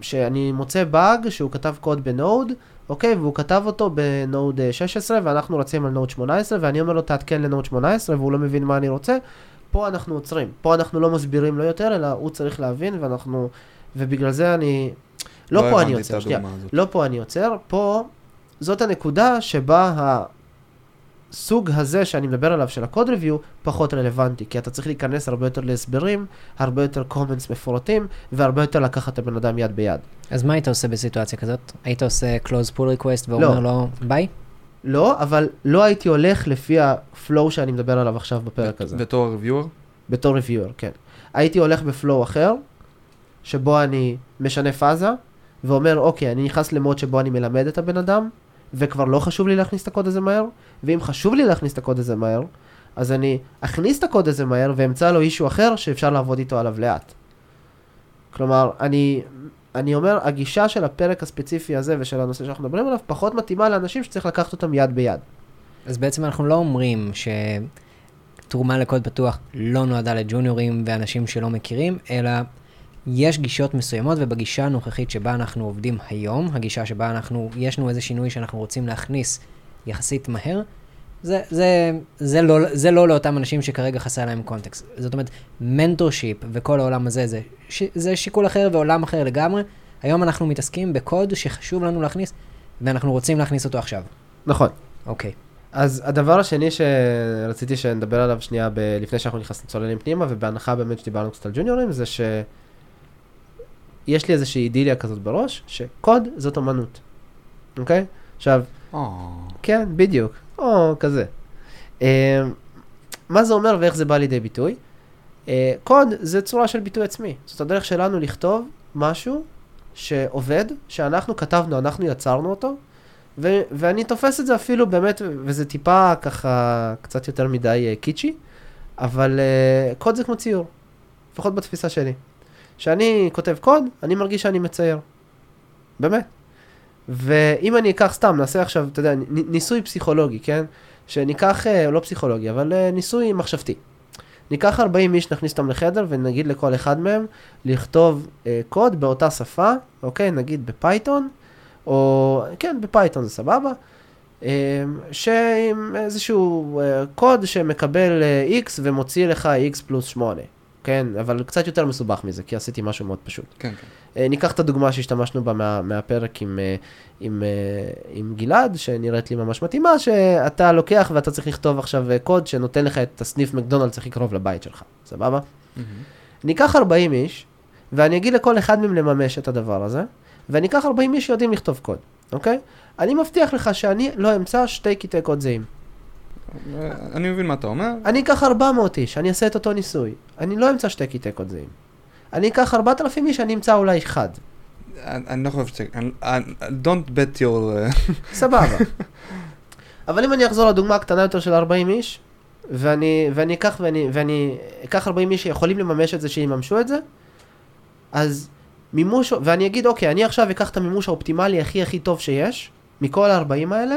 שאני מוצא באג שהוא כתב קוד ב-Node, אוקיי, והוא כתב אותו ב-Node אה, 16 ואנחנו רצים על Node 18 ואני אומר לו תעדכן ל-Node 18 והוא לא מבין מה אני רוצה, פה אנחנו עוצרים. פה אנחנו לא מסבירים לו יותר, אלא הוא צריך להבין ואנחנו, ובגלל זה אני, לא, פה אני עוצר, שנייה. הזאת. לא פה אני עוצר, פה זאת הנקודה שבה הסוג הזה שאני מדבר עליו של ה-code review פחות רלוונטי, כי אתה צריך להיכנס הרבה יותר להסברים, הרבה יותר comments מפורטים, והרבה יותר לקחת את הבן אדם יד ביד. אז מה היית עושה בסיטואציה כזאת? היית עושה close pull request ואומר לא. לו ביי? לא, אבל לא הייתי הולך לפי ה-flow שאני מדבר עליו עכשיו בפרק הזה, בתור reviewer? בתור reviewer, כן. הייתי הולך בפלואו אחר, שבו אני משנה פאזה, ואומר, אוקיי, אני נכנס למוד שבו אני מלמד את הבן אדם, וכבר לא חשוב לי להכניס את הקוד הזה מהר, ואם חשוב לי להכניס את הקוד הזה מהר, אז אני אכניס את הקוד הזה מהר ואמצא לו אישו אחר שאפשר לעבוד איתו עליו לאט. כלומר, אני, אני אומר, הגישה של הפרק הספציפי הזה ושל הנושא שאנחנו מדברים עליו, פחות מתאימה לאנשים שצריך לקחת אותם יד ביד. אז בעצם אנחנו לא אומרים שתרומה לקוד פתוח לא נועדה לג'וניורים ואנשים שלא מכירים, אלא יש גישות מסוימות, ובגישה הנוכחית שבה אנחנו עובדים היום, הגישה שבה אנחנו, יש לנו איזה שינוי שאנחנו רוצים להכניס יחסית מהר, זה, זה, זה, לא, זה לא לאותם אנשים שכרגע חסר להם קונטקסט. זאת אומרת, mentorship וכל העולם הזה, זה, ש, זה שיקול אחר ועולם אחר לגמרי. היום אנחנו מתעסקים בקוד שחשוב לנו להכניס, ואנחנו רוצים להכניס אותו עכשיו. נכון. אוקיי. אז הדבר השני שרציתי שנדבר עליו שנייה ב- לפני שאנחנו נכנסים צוללים פנימה, ובהנחה באמת שדיברנו קצת על ג'וניורים, זה שיש לי איזושהי אידיליה כזאת בראש, שקוד זאת אמנות, אוקיי? עכשיו, או, כן, בדיוק, או כזה. אה, מה זה אומר ואיך זה בא לידי ביטוי? אה, קוד זה צורה של ביטוי עצמי. זאת הדרך שלנו לכתוב משהו שעובד, שאנחנו כתבנו, אנחנו יצרנו אותו, ו- ואני תופס את זה אפילו באמת, וזה טיפה ככה קצת יותר מדי uh, קיצ'י, אבל uh, קוד זה כמו ציור, לפחות בתפיסה שלי. כשאני כותב קוד, אני מרגיש שאני מצייר. באמת. ואם אני אקח סתם, נעשה עכשיו, אתה יודע, ניסוי פסיכולוגי, כן? שניקח, אה, לא פסיכולוגי, אבל אה, ניסוי מחשבתי. ניקח 40 איש, נכניס אותם לחדר ונגיד לכל אחד מהם לכתוב אה, קוד באותה שפה, אוקיי? נגיד בפייתון, או כן, בפייתון זה סבבה. אה, שעם איזשהו אה, קוד שמקבל אה, x ומוציא לך x פלוס 8. כן, אבל קצת יותר מסובך מזה, כי עשיתי משהו מאוד פשוט. כן, כן. אה, ניקח את הדוגמה שהשתמשנו בה מה, מהפרק עם, אה, עם, אה, עם גלעד, שנראית לי ממש מתאימה, שאתה לוקח ואתה צריך לכתוב עכשיו קוד שנותן לך את הסניף מקדונלדס הכי קרוב לבית שלך, סבבה? מהמם. ניקח 40 איש, ואני אגיד לכל אחד מהם לממש את הדבר הזה, ואני אקח 40 איש שיודעים לכתוב קוד, אוקיי? אני מבטיח לך שאני לא אמצא שתי קטעי קוד זהים. אני מבין מה אתה אומר. אני אקח 400 איש, אני אעשה את אותו ניסוי. אני לא אמצא שתי קטעי קוד זהים. אני אקח 4,000 איש, אני אמצא אולי אחד. אני לא חושב ש... Don't bet your... אה, [LAUGHS] סבבה. אבל אם אני אחזור לדוגמה הקטנה יותר של 40 איש, ואני, ואני אקח ואני, ואני אקח 40 איש שיכולים לממש את זה, שיממשו את זה, אז מימוש, ואני אגיד, אוקיי, אני עכשיו אקח את המימוש האופטימלי הכי הכי טוב שיש, מכל ה-40 האלה,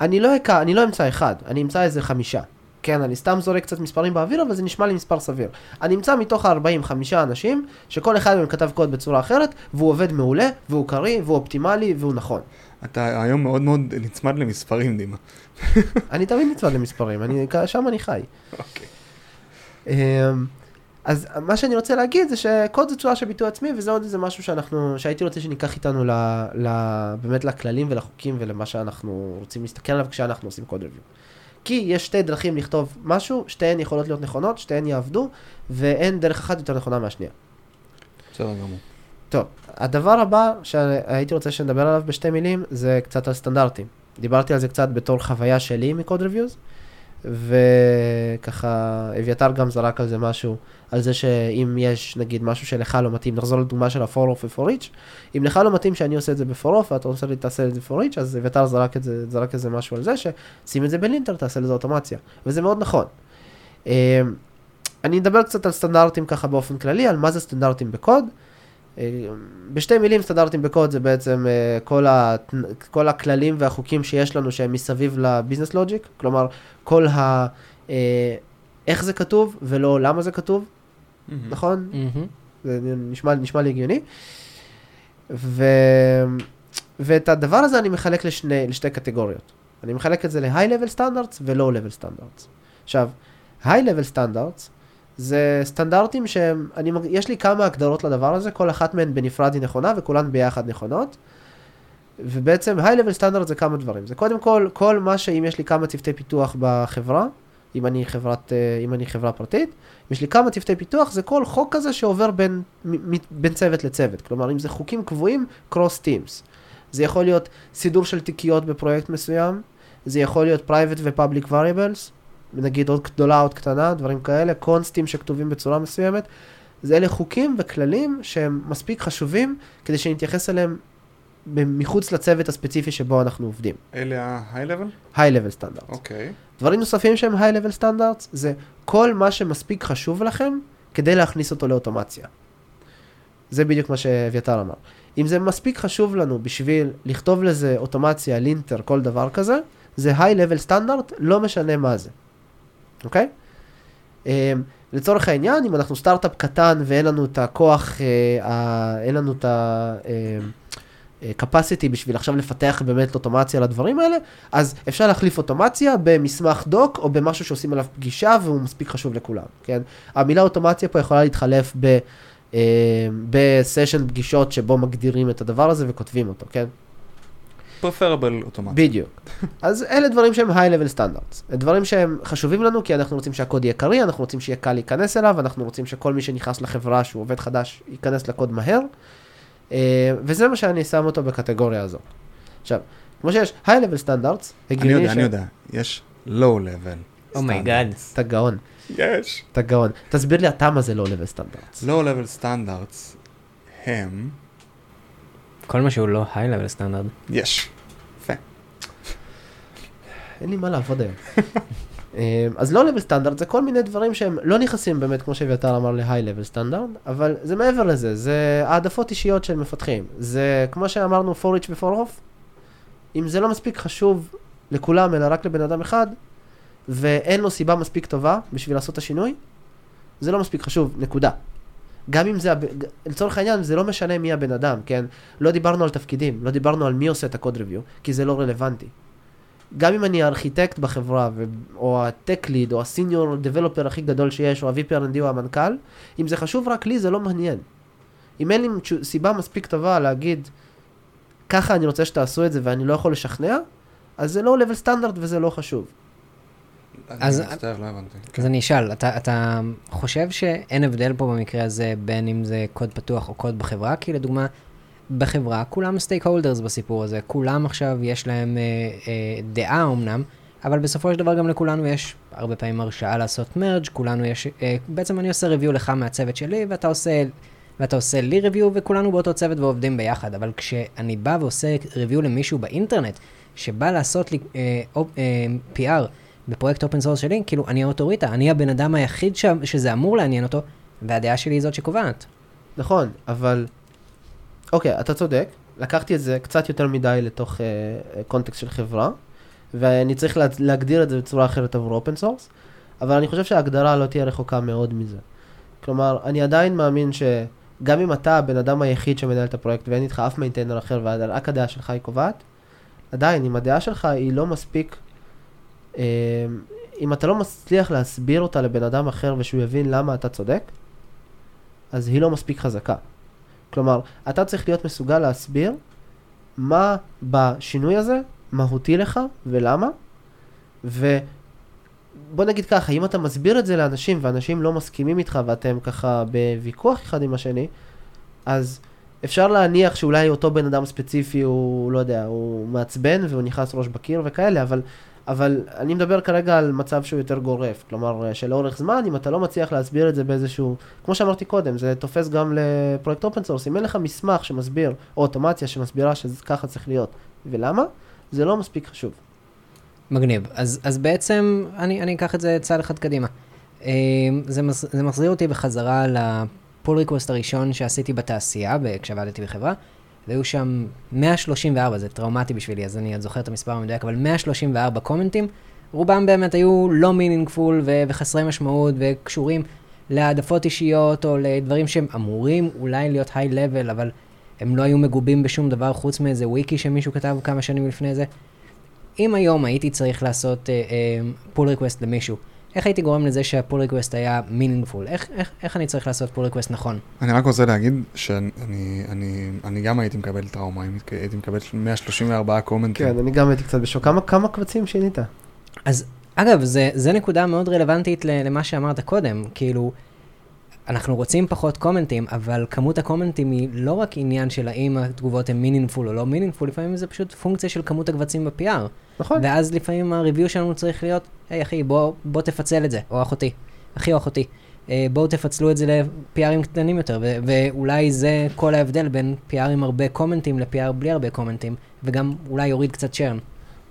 אני לא, אקע, אני לא אמצא אחד, אני אמצא איזה חמישה. כן, אני סתם זורק קצת מספרים באוויר, אבל זה נשמע לי מספר סביר. אני אמצא מתוך ה-40 חמישה אנשים, שכל אחד מהם כתב קוד בצורה אחרת, והוא עובד מעולה, והוא קריא, והוא אופטימלי, והוא נכון. אתה היום מאוד מאוד נצמד למספרים, דימה. אני תמיד נצמד למספרים, אני, שם אני חי. אוקיי. אמ, אז מה שאני רוצה להגיד זה שקוד זה צורה של ביטוי עצמי, וזה עוד איזה משהו שאנחנו, שהייתי רוצה שניקח איתנו ל, ל, באמת לכללים ולחוקים ולמה שאנחנו רוצים להסתכל עליו כשאנחנו עושים קוד ריוויו. כי יש שתי דרכים לכתוב משהו, שתיהן יכולות להיות נכונות, שתיהן יעבדו, ואין דרך אחת יותר נכונה מהשנייה. בסדר גמור. טוב, הדבר הבא שהייתי רוצה שנדבר עליו בשתי מילים, זה קצת על סטנדרטים. דיברתי על זה קצת בתור חוויה שלי מקוד ריוויוז, וככה אביתר גם זרק על זה משהו, על זה שאם יש נגיד משהו שלך לא מתאים, נחזור לדוגמה של ה-for off ו-for each, אם לך לא מתאים שאני עושה את זה ב-for off ואתה רוצה לי תעשה את זה ב-for each, אז אביתר זרק את זה, זרק איזה משהו על זה, ששים את זה בלינטר, תעשה לזה אוטומציה, וזה מאוד נכון. אמ, אני אדבר קצת על סטנדרטים ככה באופן כללי, על מה זה סטנדרטים בקוד. אה, בשתי מילים סטנדרטים בקוד זה בעצם אה, כל, ה, כל הכללים והחוקים שיש לנו שהם מסביב לביזנס לוג'יק, כלומר כל ה... אה, איך זה כתוב ולא למה זה כתוב, מהמם. נכון? מהמם. זה נשמע, נשמע לי הגיוני. ו... ואת הדבר הזה אני מחלק לשני, לשתי קטגוריות. אני מחלק את זה ל-high level standards ו-low level standards. עכשיו, high level standards זה סטנדרטים שהם, אני, יש לי כמה הגדרות לדבר הזה, כל אחת מהן בנפרד היא נכונה וכולן ביחד נכונות. ובעצם high level standard זה כמה דברים. זה קודם כל, כל מה שאם יש לי כמה צוותי פיתוח בחברה, אם אני חברת, אה, אם אני חברה פרטית, אם יש לי כמה צוותי פיתוח, זה כל חוק כזה שעובר בין, בין צוות לצוות. כלומר, אם זה חוקים קבועים, cross teams. זה יכול להיות סידור של תיקיות בפרויקט מסוים, זה יכול להיות private ו-public variables, נגיד עוד גדולה, עוד קטנה, דברים כאלה, קונסטים שכתובים בצורה מסוימת. זה אלה חוקים וכללים שהם מספיק חשובים כדי שנתייחס אליהם מחוץ לצוות הספציפי שבו אנחנו עובדים. אלה ה-high level? high level standards. אוקיי. דברים נוספים שהם high level standards זה כל מה שמספיק חשוב לכם כדי להכניס אותו לאוטומציה. זה בדיוק מה שאביתר אמר. אם זה מספיק חשוב לנו בשביל לכתוב לזה אוטומציה, לינטר, כל דבר כזה, זה high level standard, לא משנה מה זה. אוקיי? Um, לצורך העניין, אם אנחנו סטארט-אפ קטן ואין לנו את הכוח, uh, ה- אין לנו את ה... Uh, אה, capacity בשביל עכשיו לפתח באמת אוטומציה לדברים האלה, אז אפשר להחליף אוטומציה במסמך דוק או במשהו שעושים עליו פגישה והוא מספיק חשוב לכולם, כן? המילה אוטומציה פה יכולה להתחלף ב... אה, בסשן פגישות שבו מגדירים את הדבר הזה וכותבים אותו, כן? Preferable אוטומטי. בדיוק. אז אלה דברים שהם high-level standards. דברים שהם חשובים לנו כי אנחנו רוצים שהקוד יהיה קריא, אנחנו רוצים שיהיה קל להיכנס אליו, אנחנו רוצים שכל מי שנכנס לחברה שהוא עובד חדש ייכנס לקוד מהר. אה, וזה מה שאני שם אותו בקטגוריה הזו. עכשיו, כמו שיש high-level standards, אני הגיוני יודע, אני יודע. יש low level. Oh my God. אתה גאון, יש. אתה גאון. תסביר לי אתה מה זה low-level standards. low level standards הם, כל מה שהוא לא high-level standard. יש. יפה. אין לי מה לעבוד היום. [LAUGHS] אה, אז low level standard זה כל מיני דברים שהם לא נכנסים באמת, כמו שאביתר אמר, ל- high level standard, אבל זה מעבר לזה, זה העדפות אישיות של מפתחים. זה כמו שאמרנו, forEach ו-for of, אם זה לא מספיק חשוב לכולם, אלא רק לבן אדם אחד, ואין לו סיבה מספיק טובה בשביל לעשות את השינוי, זה לא מספיק חשוב, נקודה. גם אם זה, לצורך העניין, זה לא משנה מי הבן אדם, כן? לא דיברנו על תפקידים, לא דיברנו על מי עושה את הקוד ריוויו, כי זה לא רלוונטי. גם אם אני הארכיטקט בחברה, ו- או הטק ליד, או הסיניור דבלופר הכי גדול שיש, או ה-VPRND או המנכ"ל, אם זה חשוב רק לי, זה לא מעניין. אם אין לי סיבה מספיק טובה להגיד, ככה אני רוצה שתעשו את זה ואני לא יכול לשכנע, אז זה לא level סטנדרט וזה לא חשוב. אז- אני מצטער, לא הבנתי. אז אני אשאל, אתה, אתה חושב שאין הבדל פה במקרה הזה בין אם זה קוד פתוח או קוד בחברה? כי לדוגמה, בחברה כולם סטייק הולדרס בסיפור הזה, כולם עכשיו יש להם אה, אה, דעה אמנם, אבל בסופו של דבר גם לכולנו יש הרבה פעמים הרשאה לעשות מרג', כולנו יש, אה, בעצם אני עושה ריוויו לך מהצוות שלי ואתה עושה, ואתה עושה לי review וכולנו באותו צוות ועובדים ביחד, אבל כשאני בא ועושה review למישהו באינטרנט, שבא לעשות לי אה, אה, PR בפרויקט open source שלי, כאילו אני האוטוריטה, אני הבן אדם היחיד ש, שזה אמור לעניין אותו, והדעה שלי היא זאת שקובעת. נכון, אבל... אוקיי, אתה צודק, לקחתי את זה קצת יותר מדי לתוך אה, קונטקסט של חברה, ואני צריך לה, להגדיר את זה בצורה אחרת עבור open source, אבל אני חושב שההגדרה לא תהיה רחוקה מאוד מזה. כלומר, אני עדיין מאמין שגם אם אתה הבן אדם היחיד שמנהל את הפרויקט ואין איתך אף maintainer אחר ורק הדעה שלך היא קובעת, עדיין, אם הדעה שלך היא לא מספיק, אה, אם אתה לא מצליח להסביר אותה לבן אדם אחר ושהוא יבין למה אתה צודק, אז היא לא מספיק חזקה. כלומר, אתה צריך להיות מסוגל להסביר מה בשינוי הזה מהותי לך ולמה, ובוא נגיד ככה, אם אתה מסביר את זה לאנשים ואנשים לא מסכימים איתך ואתם ככה בוויכוח אחד עם השני, אז אפשר להניח שאולי אותו בן אדם ספציפי הוא, לא יודע, הוא מעצבן והוא נכנס ראש בקיר וכאלה, אבל, אבל אני מדבר כרגע על מצב שהוא יותר גורף, כלומר שלאורך זמן, אם אתה לא מצליח להסביר את זה באיזשהו, כמו שאמרתי קודם, זה תופס גם לפרויקט open source, אם אין לך מסמך שמסביר, או אוטומציה שמסבירה שככה צריך להיות, ולמה, זה לא מספיק חשוב. מגניב. אז, אז בעצם, אני, אני אקח את זה צעד אחד קדימה. אה, זה, מס, זה מחזיר אותי בחזרה ל pull request הראשון שעשיתי בתעשייה, כשעבדתי בחברה, והיו שם 134, זה טראומטי בשבילי, אז אני עוד זוכר את המספר המדויק, אבל 134 קומנטים, רובם באמת היו לא meaningful ו- וחסרי משמעות וקשורים להעדפות אישיות או לדברים שהם אמורים אולי להיות high level, אבל הם לא היו מגובים בשום דבר חוץ מאיזה וויקי שמישהו כתב כמה שנים לפני זה. אם היום הייתי צריך לעשות pull אה, request למישהו, איך הייתי גורם לזה שה pull request היה meaningful? איך, איך, איך אני צריך לעשות pull request נכון? אני רק רוצה להגיד שאני אני, אני גם הייתי מקבל טראומה, הייתי מקבל 134 קומנטים. כן, אני גם הייתי קצת בשוק. כמה, כמה קבצים שינית? אז אגב, זה, זה נקודה מאוד רלוונטית ל- למה שאמרת קודם, כאילו, אנחנו רוצים פחות קומנטים, אבל כמות הקומנטים היא לא רק עניין של האם התגובות הן meaningful או לא meaningful, לפעמים זה פשוט פונקציה של כמות הקבצים ב-PR. נכון. ואז לפעמים ה review שלנו צריך להיות, היי אחי, בוא, בוא תפצל את זה, או אחותי, אחי או אחותי. אה, בואו תפצלו את זה ל-PRים קטנים יותר, ו- ואולי זה כל ההבדל בין PR עם הרבה קומנטים ל-PR בלי הרבה קומנטים, וגם אולי יוריד קצת churn.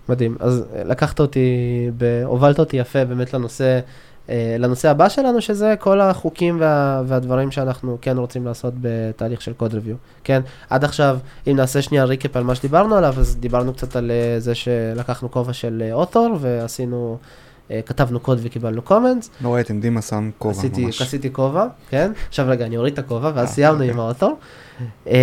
מדהים. אז אה, לקחת אותי. הובלת אותי יפה באמת לנושא, לנושא הבא שלנו, שזה כל החוקים וה... והדברים שאנחנו כן רוצים לעשות בתהליך של קוד ריוויו. כן, עד עכשיו, אם נעשה שנייה ריקאפ על מה שדיברנו עליו, אז דיברנו קצת על אה, זה שלקחנו כובע של אוטור, ועשינו אה, כתבנו קוד וקיבלנו קומנטס, לא ראיתם, דימה שם כובע עשיתי, ממש. עשיתי כובע, כן? עכשיו רגע, אני אוריד את הכובע, ואז אה, סיימנו אוקיי. עם האוטו. אמ,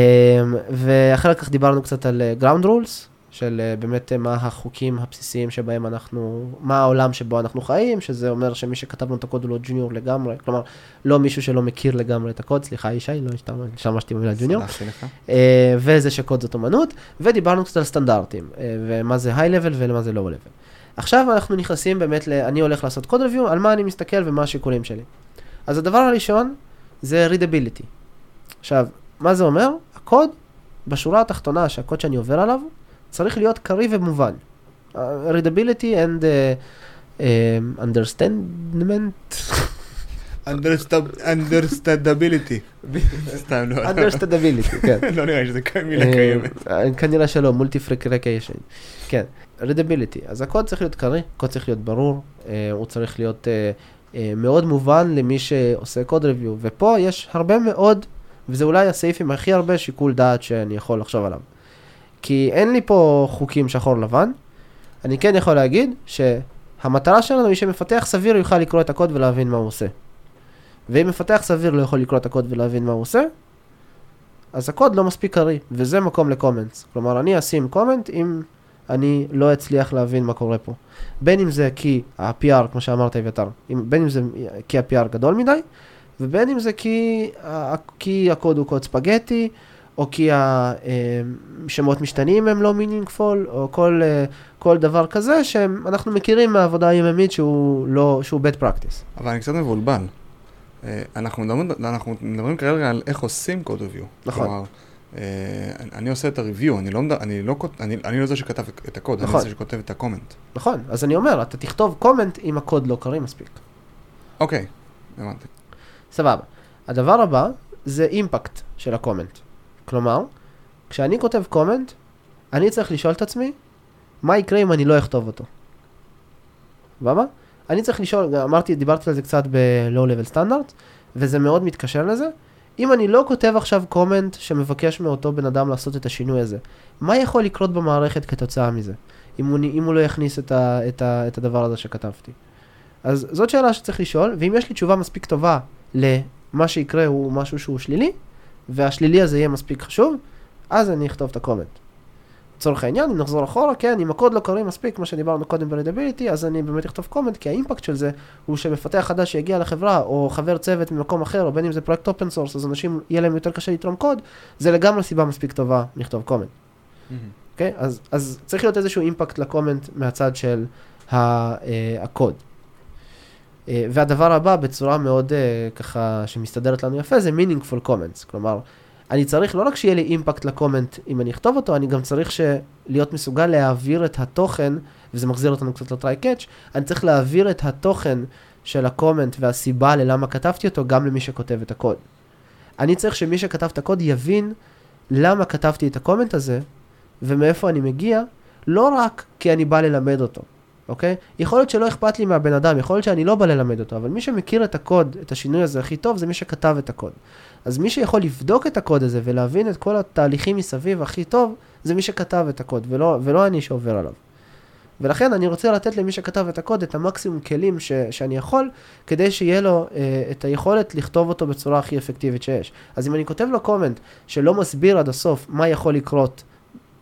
ואחר כך דיברנו קצת על אה, ground rules, של אה, באמת אה, מה החוקים הבסיסיים שבהם אנחנו, מה העולם שבו אנחנו חיים, שזה אומר שמי שכתב לנו את הקוד הוא לא ג'וניור לגמרי, כלומר, לא מישהו שלא מכיר לגמרי את הקוד, סליחה ישי, לא השתמש- השתמשתי במילה ג'וניור. אה, וזה שקוד זאת אומנות, ודיברנו קצת על סטנדרטים, ומה זה היי-לבל ולמה זה לואו-לבל. עכשיו אנחנו נכנסים באמת, ל... אני הולך לעשות קוד ריוויו, על מה אני מסתכל ומה השיקולים שלי. אז הדבר הראשון זה readability. עכשיו, מה זה אומר? הקוד, בשורה התחתונה שהקוד שאני עובר עליו, צריך להיות קריא ומובן. Readability and uh, um, understandment, understandability. [LAUGHS] סתם לא. understandability, כן. [LAUGHS] לא נראה לי שזה מילה קיימת. אה, כנראה שלא, מולטי פרקרקיישן. כן, רדביליטי. אז הקוד צריך להיות קריא, הקוד צריך להיות ברור, אה, הוא צריך להיות אה, אה, מאוד מובן למי שעושה קוד ריוויו. ופה יש הרבה מאוד, וזה אולי הסעיף עם הכי הרבה שיקול דעת שאני יכול לחשוב עליו. כי אין לי פה חוקים שחור לבן, אני כן יכול להגיד שהמטרה שלנו היא שמפתח סביר יוכל לקרוא את הקוד ולהבין מה הוא עושה. ואם מפתח סביר לא יכול לקרוא את הקוד ולהבין מה הוא עושה, אז הקוד לא מספיק קריא, וזה מקום לקומנטס. כלומר, אני אשים קומנט אם אני לא אצליח להבין מה קורה פה. בין אם זה כי ה-PR, כמו שאמרת אביתר, בין אם זה כי ה-PR גדול מדי, ובין אם זה כי, כי הקוד הוא קוד ספגטי, או כי השמות משתנים הם לא מינינגפול, או כל, אה, כל דבר כזה שאנחנו מכירים מהעבודה היומיומית שהוא לא, שהוא bad practice. אבל אני קצת מבולבל. אה, אנחנו מדברים, אנחנו מדברים כרגע על איך עושים קוד ריוויו. נכון. כלומר, אה, אני- עושה את הריוויו, אני לא, אני לא, אני, אני לא זה שכתב את הקוד, נכון. אני זה שכותב את ה comment. נכון, אז אני אומר, אתה תכתוב comment אם הקוד לא קריא מספיק. אוקיי, הבנתי. סבבה. הדבר הבא זה impact של ה comment. כלומר, כשאני כותב comment, אני צריך לשאול את עצמי, מה יקרה אם אני לא אכתוב אותו? סבבה? אני צריך לשאול, אמרתי, דיברתי על זה קצת ב-low level standard, וזה מאוד מתקשר לזה. אם אני לא כותב עכשיו comment שמבקש מאותו בן אדם לעשות את השינוי הזה, מה יכול לקרות במערכת כתוצאה מזה? אם הוא, אם הוא לא יכניס את, ה, את, ה, את הדבר הזה שכתבתי. אז זאת שאלה שצריך לשאול, ואם יש לי תשובה מספיק טובה למה שיקרה הוא משהו שהוא שלילי, והשלילי הזה יהיה מספיק חשוב, אז אני אכתוב את ה comment. לצורך העניין, אם נחזור אחורה, כן, אם הקוד לא קריא מספיק, כמו שדיברנו קודם ב-readability, אז אני באמת אכתוב comment, כי ה impact של זה הוא שמפתח חדש שיגיע לחברה, או חבר צוות ממקום אחר, או בין אם זה פרויקט open source, אז אנשים, יהיה להם יותר קשה לתרום קוד, זה לגמרי סיבה מספיק טובה לכתוב comment. אוקיי? אז, אז צריך להיות איזשהו impact ל comment מהצד של ה, אה, הקוד. אה, והדבר הבא, בצורה מאוד אה, ככה שמסתדרת לנו יפה, זה meaningful comments. כלומר, אני צריך לא רק שיהיה לי impact ל comment אם אני אכתוב אותו, אני גם צריך ש... להיות מסוגל להעביר את התוכן, וזה מחזיר אותנו קצת ל try catch, אני צריך להעביר את התוכן של ה comment והסיבה ללמה כתבתי אותו גם למי שכותב את הקוד. אני צריך שמי שכתב את הקוד יבין למה כתבתי את הקומנט הזה, ומאיפה אני מגיע, לא רק כי אני בא ללמד אותו, אוקיי? יכול להיות שלא אכפת לי מהבן אדם, יכול להיות שאני לא בא ללמד אותו, אבל מי שמכיר את הקוד, את השינוי הזה הכי טוב, זה מי שכתב את הקוד. אז מי שיכול לבדוק את הקוד הזה ולהבין את כל התהליכים מסביב הכי טוב, זה מי שכתב את הקוד, ולא, ולא אני שעובר עליו. ולכן אני רוצה לתת למי שכתב את הקוד את המקסימום כלים ש, שאני יכול, כדי שיהיה לו אה, את היכולת לכתוב אותו בצורה הכי אפקטיבית שיש. אז אם אני כותב לו קומנט שלא מסביר עד הסוף מה יכול לקרות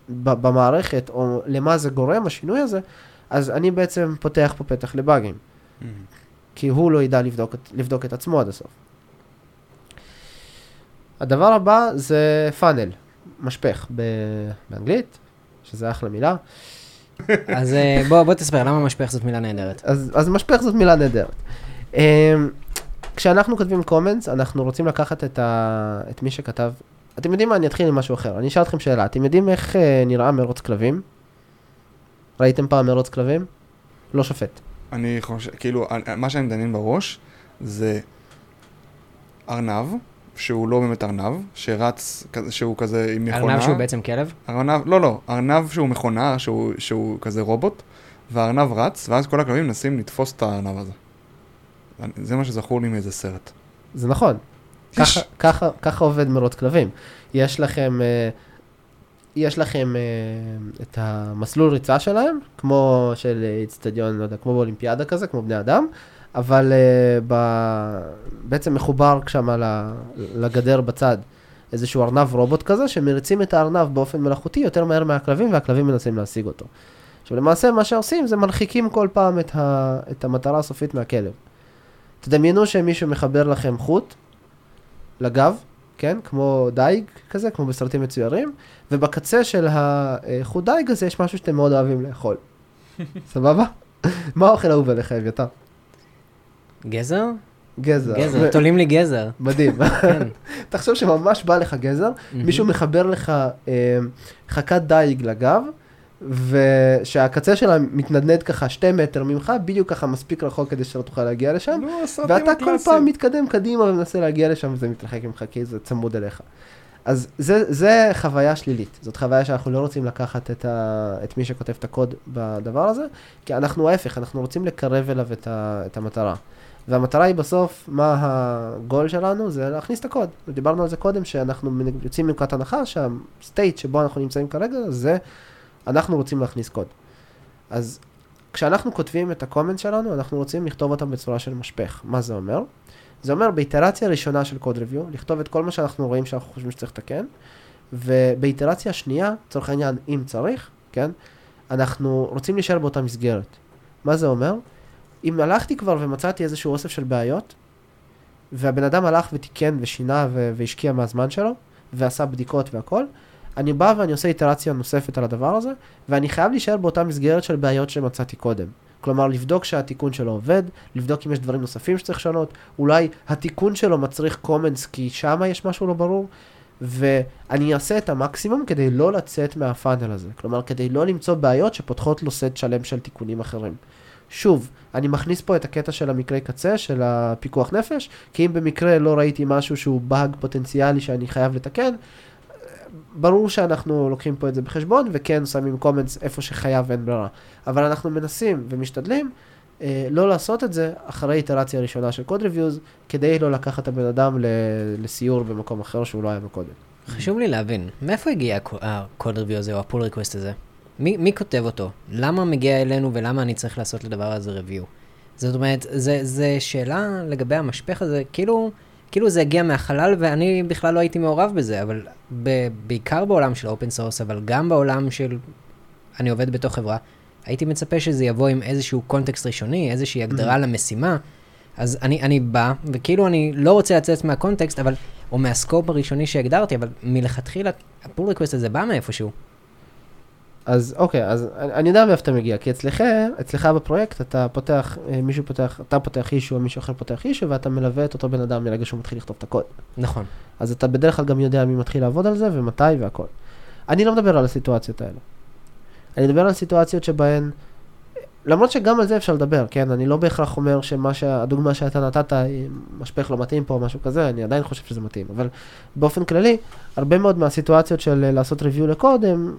במערכת, או למה זה גורם, השינוי הזה, אז אני בעצם פותח פה פתח לבאגים, כי הוא לא ידע לבדוק, לבדוק את עצמו עד הסוף. הדבר הבא זה פאנל, משפך ב- באנגלית, שזה אחלה מילה. [LAUGHS] אז אה, בוא, בוא תספר, למה משפך זאת מילה נהדרת? אז, אז משפך זאת מילה נהדרת. Um, כשאנחנו כותבים קומנטס, אנחנו רוצים לקחת את, ה, את מי שכתב. אתם יודעים מה? אני אתחיל עם משהו אחר. אני אשאל אתכם שאלה. אתם יודעים איך uh, נראה מרוץ כלבים? ראיתם פעם מרוץ כלבים? לא שופט. אני חושב, כאילו, מה שהם דנים בראש זה ארנב, שהוא לא באמת ארנב, שרץ, שהוא כזה עם מכונה. ארנב שהוא בעצם כלב? ארנב, לא, לא, ארנב שהוא מכונה, שהוא, שהוא כזה רובוט, והארנב רץ, ואז כל הכלבים מנסים לתפוס את הארנב הזה. זה מה שזכור לי מאיזה סרט. זה נכון. ככה, ככה, ככה עובד מרוץ כלבים. יש לכם, uh, יש לכם אה, את המסלול ריצה שלהם, כמו של איצטדיון, לא יודע, כמו באולימפיאדה כזה, כמו בני אדם, אבל אה, ב... בעצם מחובר שם לגדר בצד איזשהו ארנב רובוט כזה, שמריצים את הארנב באופן מלאכותי יותר מהר מהכלבים, והכלבים מנסים להשיג אותו. עכשיו למעשה מה שעושים זה מרחיקים כל פעם את, ה... את המטרה הסופית מהכלב. תדמיינו שמישהו מחבר לכם חוט לגב, כן? כמו דייג כזה, כמו בסרטים מצוירים, ובקצה של החוט דייג הזה יש משהו שאתם מאוד אוהבים לאכול. [LAUGHS] סבבה? מה האוכל האהוב עליך, אביתר? גזר? גזר. גזר, תולים לי גזר. מדהים. [LAUGHS] כן. תחשוב שממש בא לך גזר, מישהו מחבר לך אה, חכת דייג לגב, ושהקצה שלה מתנדנד ככה שתי מטר ממך, בדיוק ככה מספיק רחוק כדי שלא תוכל להגיע לשם, נו, הסרטים ואתה כל הקלאסיים. פעם מתקדם קדימה ומנסה להגיע לשם וזה מתרחק ממך כי זה צמוד אליך. אז זה, זה חוויה שלילית, זאת חוויה שאנחנו לא רוצים לקחת את, ה, את מי שכותב את הקוד בדבר הזה, כי אנחנו ההפך, אנחנו רוצים לקרב אליו את, ה, את המטרה. והמטרה היא בסוף, מה הגול שלנו? זה להכניס את הקוד. דיברנו על זה קודם, שאנחנו יוצאים מנקודת הנחה שהסטייט שבו אנחנו נמצאים כרגע, זה אנחנו רוצים להכניס קוד. אז כשאנחנו כותבים את הקומנט שלנו, אנחנו רוצים לכתוב אותם בצורה של משפך. מה זה אומר? זה אומר באיטרציה ראשונה של קוד ריוויו, לכתוב את כל מה שאנחנו רואים שאנחנו חושבים שצריך לתקן, ובאיטרציה שנייה, לצורך העניין, אם צריך, כן, אנחנו רוצים להישאר באותה מסגרת. מה זה אומר? אם הלכתי כבר ומצאתי איזשהו אוסף של בעיות, והבן אדם הלך ותיקן ושינה והשקיע מהזמן שלו, ועשה בדיקות והכל, אני בא ואני עושה איטרציה נוספת על הדבר הזה, ואני חייב להישאר באותה מסגרת של בעיות שמצאתי קודם. כלומר, לבדוק שהתיקון שלו עובד, לבדוק אם יש דברים נוספים שצריך לשנות, אולי התיקון שלו מצריך קומנס כי שם יש משהו לא ברור, ואני אעשה את המקסימום כדי לא לצאת מהפאנל הזה. כלומר, כדי לא למצוא בעיות שפותחות לו סט שלם של תיקונים אחרים. שוב, אני מכניס פה את הקטע של המקרי קצה, של הפיקוח נפש, כי אם במקרה לא ראיתי משהו שהוא באג פוטנציאלי שאני חייב לתקן, ברור שאנחנו לוקחים פה את זה בחשבון, וכן שמים comments איפה שחייב ואין ברירה. אבל אנחנו מנסים ומשתדלים אה, לא לעשות את זה אחרי איטרציה ראשונה של code reviews, כדי לא לקחת את הבן אדם לסיור במקום אחר שהוא לא היה בקודם. חשוב לי להבין, מאיפה הגיע הקו- ה code review הזה או ה pull request הזה? מי, מי כותב אותו? למה מגיע אלינו ולמה אני צריך לעשות לדבר הזה review? זאת אומרת, זה, זה שאלה לגבי המשפך הזה, כאילו, כאילו זה הגיע מהחלל ואני בכלל לא הייתי מעורב בזה, אבל ב, בעיקר בעולם של open source, אבל גם בעולם של אני עובד בתוך חברה, הייתי מצפה שזה יבוא עם איזשהו context ראשוני, איזושהי הגדרה למשימה. אז אני, אני בא, וכאילו אני לא רוצה לצאת מה context, אבל, או מה scope הראשוני שהגדרתי, אבל מלכתחילה, הפול ריקווסט הזה בא מאיפשהו. אז אוקיי, אז אני, אני יודע מאיפה אתה מגיע, כי אצלך, אצלך בפרויקט אתה פותח, אה, מישהו פותח, אתה פותח אישו מישהו אחר פותח אישו, ואתה מלווה את אותו בן אדם מרגע שהוא מתחיל לכתוב את הקוד. נכון. אז אתה בדרך כלל גם יודע מי מתחיל לעבוד על זה ומתי והכל. אני לא מדבר על הסיטואציות האלה. אני מדבר על סיטואציות שבהן, למרות שגם על זה אפשר לדבר, כן? אני לא בהכרח אומר שמה שהדוגמה שאתה נתת, היא משפך לא מתאים פה או משהו כזה, אני עדיין חושב שזה מתאים. אבל באופן כללי, הרבה מאוד מהסיטואציות של אה, לעשות ריוויו לקוד, הם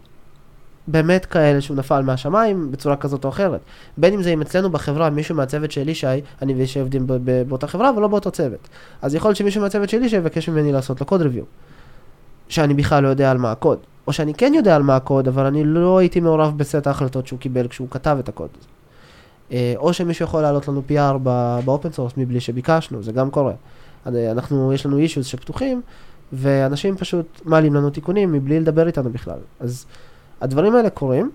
באמת כאלה שהוא נפל מהשמיים בצורה כזאת או אחרת. בין אם זה אם אצלנו בחברה, מישהו מהצוות של ישי, אני וישי עובדים באותה חברה, אבל לא באותו צוות. אז יכול להיות שמישהו מהצוות של ישי יבקש ממני לעשות לו קוד ריוויו. שאני בכלל לא יודע על מה הקוד. או שאני כן יודע על מה הקוד, אבל אני לא הייתי מעורב בסט ההחלטות שהוא קיבל כשהוא כתב את הקוד הזה. אה, או שמישהו יכול להעלות לנו PR ב open source מבלי שביקשנו, זה גם קורה. אנחנו, יש לנו אישיוז שפתוחים, ואנשים פשוט מעלים לנו תיקונים מבלי לדבר איתנו בכלל. אז הדברים האלה קורים.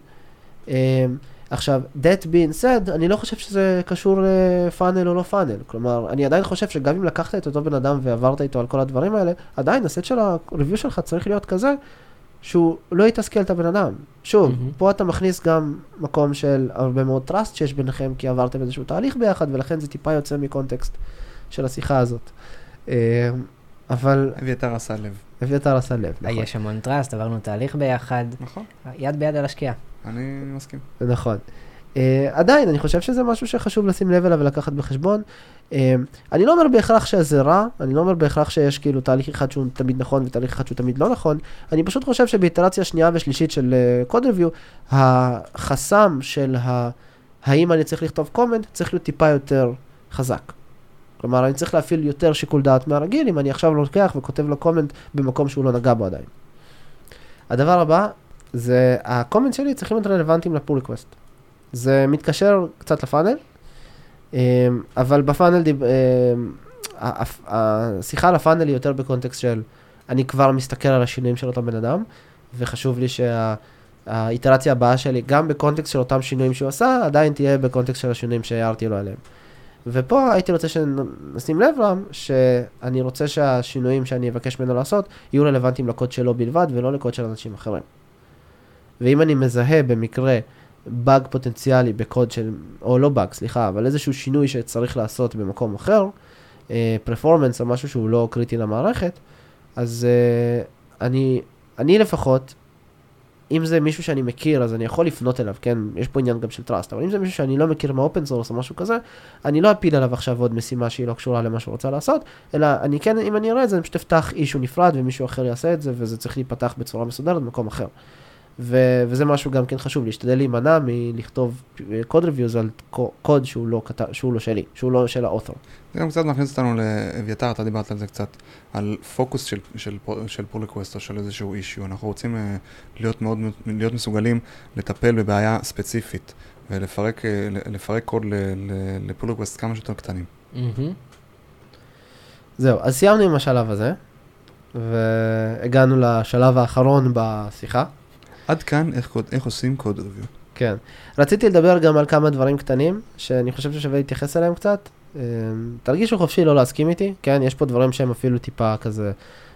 אה, עכשיו, that being said, אני לא חושב שזה קשור ל funnel או לא funnel. כלומר, אני עדיין חושב שגם אם לקחת את אותו בן אדם ועברת איתו על כל הדברים האלה, עדיין הסט של ה review שלך צריך להיות כזה שהוא לא יתסכל את הבן אדם. שוב, מהמם. פה אתה מכניס גם מקום של הרבה מאוד trust שיש ביניכם, כי עברתם איזשהו תהליך ביחד, ולכן זה טיפה יוצא מ context של השיחה הזאת. אה, אבל אביתר עשה לב. אביתר עשה לב, נכון. יש המון טראסט, עברנו תהליך ביחד, נכון, יד ביד על השקיעה. אני מסכים. נכון. Uh, עדיין, אני חושב שזה משהו שחשוב לשים לב אליו ולקחת בחשבון. Uh, אני לא אומר בהכרח שזה רע, אני לא אומר בהכרח שיש כאילו תהליך אחד שהוא תמיד נכון ותהליך אחד שהוא תמיד לא נכון, אני פשוט חושב שבאיטרציה שנייה ושלישית של קוד uh, ריוויו, החסם של ה... האם אני צריך לכתוב comment, צריך להיות טיפה יותר חזק. כלומר, אני צריך להפעיל יותר שיקול דעת מהרגיל, אם אני עכשיו לוקח וכותב לו comment במקום שהוא לא נגע בו עדיין. הדבר הבא, זה, ה comment שלי צריכים להיות רלוונטיים ל pull request. זה מתקשר קצת ל funnel, אמ, אבל ב funnel, דיב- אמ, השיחה על ה funnel היא יותר ב context של אני כבר מסתכל על השינויים של אותו בן אדם, וחשוב לי שהאיטרציה הבאה שלי, גם בקונטקסט של אותם שינויים שהוא עשה, עדיין תהיה בקונטקסט של השינויים שהערתי לו עליהם. ופה הייתי רוצה שנשים לב רם, שאני רוצה שהשינויים שאני אבקש ממנו לעשות, יהיו רלוונטיים לקוד שלו בלבד, ולא לקוד של אנשים אחרים. ואם אני מזהה במקרה באג פוטנציאלי בקוד של, או לא באג, סליחה, אבל איזשהו שינוי שצריך לעשות במקום אחר, פרפורמנס או משהו שהוא לא קריטי למערכת, אז אה, אני, אני לפחות, אם זה מישהו שאני מכיר, אז אני יכול לפנות אליו, כן? יש פה עניין גם של trust, אבל אם זה מישהו שאני לא מכיר מ open source או משהו כזה, אני לא אפיל עליו עכשיו עוד משימה שהיא לא קשורה למה שהוא רוצה לעשות, אלא אני כן, אם אני אראה את זה, אני פשוט אפתח issue נפרד ומישהו אחר יעשה את זה, וזה צריך להיפתח בצורה מסודרת במקום אחר. ו- וזה משהו גם כן חשוב, להשתדל להימנע מלכתוב code reviews על קו- קוד שהוא לא, כת- שהוא לא שלי, שהוא לא של ה author. זה גם קצת מכניס אותנו לאביתר, אתה דיברת על זה קצת, על פוקוס של, של, של pull request או של איזשהו issue. אנחנו רוצים אה, להיות מאוד, להיות מסוגלים לטפל בבעיה ספציפית ולפרק אה, לפרק קוד ל pull request כמה שיותר קטנים. מהמם. זהו, אז סיימנו עם השלב הזה, והגענו לשלב האחרון בשיחה. עד כאן איך, קוד, איך עושים code review. כן. רציתי לדבר גם על כמה דברים קטנים, שאני חושב ששווה להתייחס אליהם קצת. אמ, תרגישו חופשי לא להסכים איתי, כן? יש פה דברים שהם אפילו טיפה כזה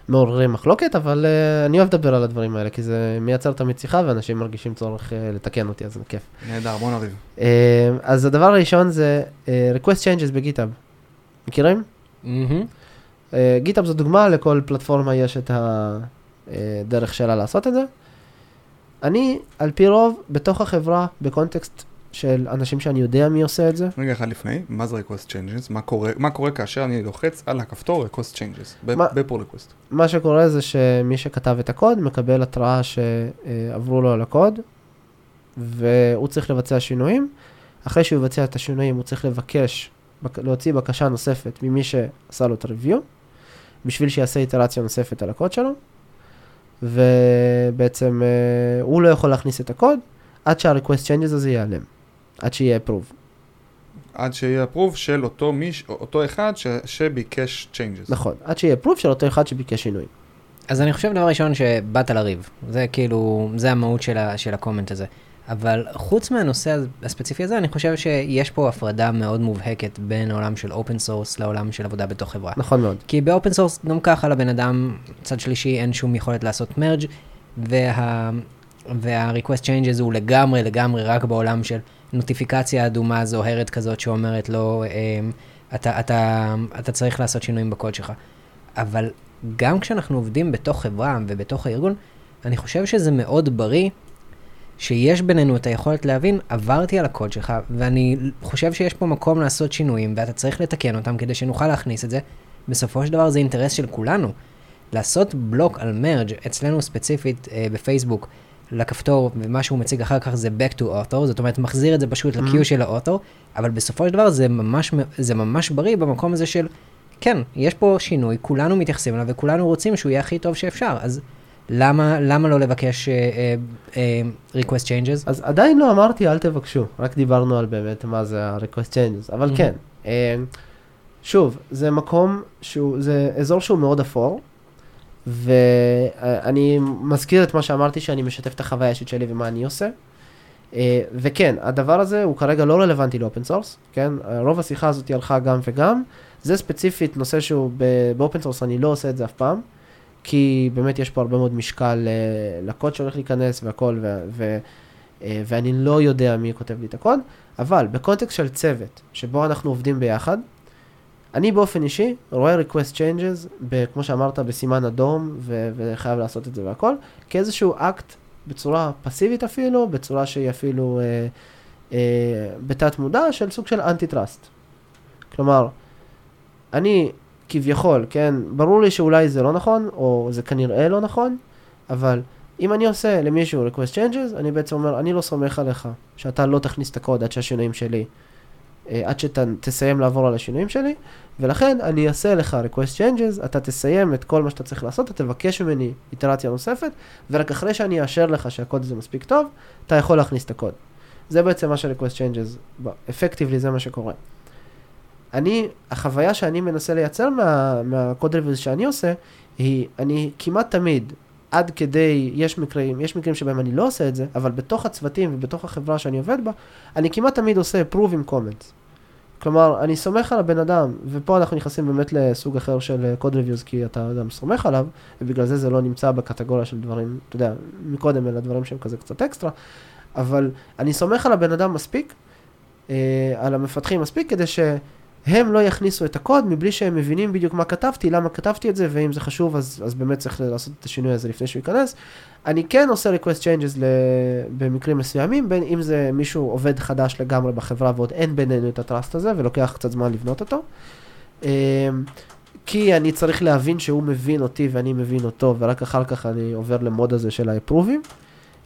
מעוררים מחלוקת, אבל uh, אני אוהב לדבר על הדברים האלה, כי זה מייצר תמיד שיחה ואנשים מרגישים צורך uh, לתקן אותי, אז זה כיף. נהדר, בוא נריב. Um, אז הדבר הראשון זה uh, request changes בגיטאב. מכירים? גיטאב זו דוגמה, לכל פלטפורמה יש את הדרך שלה לעשות את זה. אני, על פי רוב, בתוך החברה, ב context של אנשים שאני יודע מי עושה את זה, רגע אחד לפני, מה זה request changes? מה קורה, מה קורה כאשר אני לוחץ על הכפתור request changes ב pull request? מה שקורה זה שמי שכתב את הקוד מקבל התראה שעברו לו על הקוד, והוא צריך לבצע שינויים. אחרי שהוא יבצע את השינויים, הוא צריך לבקש, בק- להוציא בקשה נוספת ממי שעשה לו את ה-review, בשביל שיעשה איטרציה נוספת על הקוד שלו, ובעצם אה, הוא לא יכול להכניס את הקוד עד שה-request changes הזה ייעלם, עד שיהיה approve. עד שיהיה approve של אותו מיש, אותו אחד ש, שביקש changes. נכון, עד שיהיה approve של אותו אחד שביקש שינויים. אז אני חושב דבר ראשון שבאת לריב, זה כאילו, זה המהות של, ה, של הקומנט הזה. אבל חוץ מהנושא הספציפי הזה, אני חושב שיש פה הפרדה מאוד מובהקת בין העולם של open source לעולם של עבודה בתוך חברה. נכון מאוד. כי ב open source גם ככה לבן אדם, צד שלישי, אין שום יכולת לעשות מרג' וה... וה-request changes הוא לגמרי לגמרי רק בעולם של נוטיפיקציה אדומה זוהרת כזאת שאומרת לו, אמ, אתה, אתה, אתה צריך לעשות שינויים בקוד שלך. אבל גם כשאנחנו עובדים בתוך חברה ובתוך הארגון, אני חושב שזה מאוד בריא שיש בינינו את היכולת להבין, עברתי על הקוד שלך, ואני חושב שיש פה מקום לעשות שינויים, ואתה צריך לתקן אותם כדי שנוכל להכניס את זה. בסופו של דבר זה אינטרס של כולנו. לעשות בלוק על מרג' אצלנו ספציפית אה, בפייסבוק לכפתור, ומה שהוא מציג אחר כך זה back to author, זאת אומרת מחזיר את זה פשוט ל-Q של האוטור, אבל בסופו של דבר זה ממש, זה ממש בריא במקום הזה של, כן, יש פה שינוי, כולנו מתייחסים אליו וכולנו רוצים שהוא יהיה הכי טוב שאפשר, אז למה, למה לא לבקש uh, uh, uh, request changes? אז עדיין לא אמרתי אל תבקשו, רק דיברנו על באמת מה זה ה-request changes, אבל Mhm. כן. אה, שוב, זה מקום שהוא, זה אזור שהוא מאוד אפור, ואני מזכיר את מה שאמרתי שאני משתף את החוויה האישית שלי ומה אני עושה. וכן, הדבר הזה הוא כרגע לא רלוונטי ל open source, כן? רוב השיחה הזאת הלכה גם וגם. זה ספציפית נושא שהוא ב open source, אני לא עושה את זה אף פעם, כי באמת יש פה הרבה מאוד משקל אה, לקוד שהולך להיכנס והכל, ו- ו- אה, ואני לא יודע מי כותב לי את הקוד, אבל ב context של צוות, שבו אנחנו עובדים ביחד, אני באופן אישי רואה request changes, ב- כמו שאמרת, בסימן אדום, ו- וחייב לעשות את זה והכל, כאיזשהו אקט בצורה פסיבית אפילו, בצורה שהיא אפילו אה, אה, בתת מודע של סוג של anti trust. כלומר, אני כביכול, כן, ברור לי שאולי זה לא נכון, או זה כנראה לא נכון, אבל אם אני עושה למישהו request changes, אני בעצם אומר, אני לא סומך עליך, שאתה לא תכניס את הקוד עד שהשינויים שלי אה, עד שתסיים לעבור על השינויים שלי, ולכן אני אעשה לך request changes, אתה תסיים את כל מה שאתה צריך לעשות, אתה תבקש ממני איטרציה נוספת, ורק אחרי שאני אאשר לך שהקוד הזה מספיק טוב, אתה יכול להכניס את הקוד. זה בעצם מה ש-request changes, אפקטיבלי זה מה שקורה. אני, החוויה שאני מנסה לייצר מה, מהקוד reviews שאני עושה, היא, אני כמעט תמיד, עד כדי, יש מקרים, יש מקרים שבהם אני לא עושה את זה, אבל בתוך הצוותים ובתוך החברה שאני עובד בה, אני כמעט תמיד עושה prove עם comments. כלומר, אני סומך על הבן אדם, ופה אנחנו נכנסים באמת לסוג אחר של קוד reviews, כי אתה גם סומך עליו, ובגלל זה זה לא נמצא בקטגוריה של דברים, אתה יודע, מקודם אלה דברים שהם כזה קצת אקסטרה, אבל אני סומך על הבן אדם מספיק, אה, על המפתחים מספיק, כדי ש... הם לא יכניסו את הקוד מבלי שהם מבינים בדיוק מה כתבתי, למה כתבתי את זה, ואם זה חשוב אז, אז באמת צריך לעשות את השינוי הזה לפני שהוא ייכנס. אני כן עושה request changes במקרים מסוימים, בין אם זה מישהו עובד חדש לגמרי בחברה ועוד אין בינינו את ה trust הזה ולוקח קצת זמן לבנות אותו. אמ, כי אני צריך להבין שהוא מבין אותי ואני מבין אותו, ורק אחר כך אני עובר ל mode הזה של ה approveים.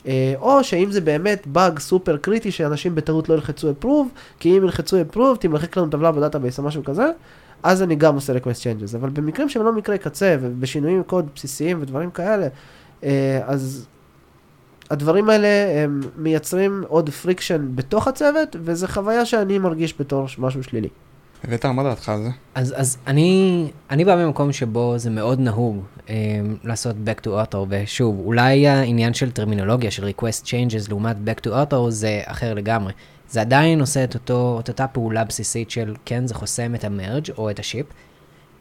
אה, או שאם זה באמת באג סופר קריטי שאנשים בטעות לא ילחצו approve, כי אם ילחצו approve תמחק לנו טבלה ב database או משהו כזה, אז אני גם עושה request changes. אבל במקרים שהם לא מקרי קצה ובשינויים קוד בסיסיים ודברים כאלה, אה, אז הדברים האלה הם מייצרים עוד friction בתוך הצוות, וזו חוויה שאני מרגיש בתור משהו שלילי. אביתר, מה דעתך על זה? אז, אז אני, אני בא ממקום שבו זה מאוד נהוג לעשות back to author, ושוב, אולי העניין של טרמינולוגיה, של request changes לעומת back to author זה אחר לגמרי. זה עדיין עושה את, אותו, את אותה פעולה בסיסית של כן, זה חוסם את המרג' או את השיפ,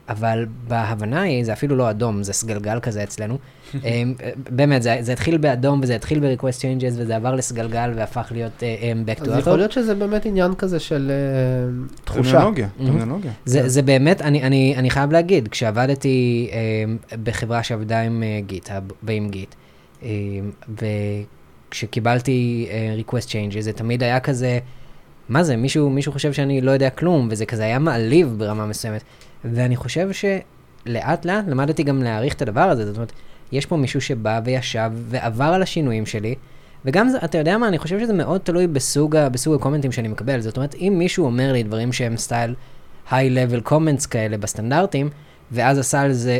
אבל בהבנה היא, זה אפילו לא אדום, זה סגלגל כזה אצלנו. [LAUGHS] אמ, באמת, זה, זה התחיל באדום וזה התחיל ב-request changes וזה עבר לסגלגל והפך להיות uh, back to author. אז יכול להיות שזה באמת עניין כזה של uh, תחושה. טרמינולוגיה, טרמינולוגיה. זה, כן. זה באמת, אני, אני, אני חייב להגיד, כשעבדתי uh, בחברה שעבדה עם גיטהאב uh, ועם גיט, uh, וכשקיבלתי uh, request changes, זה תמיד היה כזה, מה זה, מישהו, מישהו חושב שאני לא יודע כלום, וזה כזה היה מעליב ברמה מסוימת. ואני חושב שלאט לאט למדתי גם להעריך את הדבר הזה, זאת אומרת, יש פה מישהו שבא וישב ועבר על השינויים שלי, וגם זה, אתה יודע מה, אני חושב שזה מאוד תלוי בסוג, בסוג הקומנטים שאני מקבל. זאת אומרת, אם מישהו אומר לי דברים שהם סטייל high-level comments כאלה בסטנדרטים, ואז עשה על זה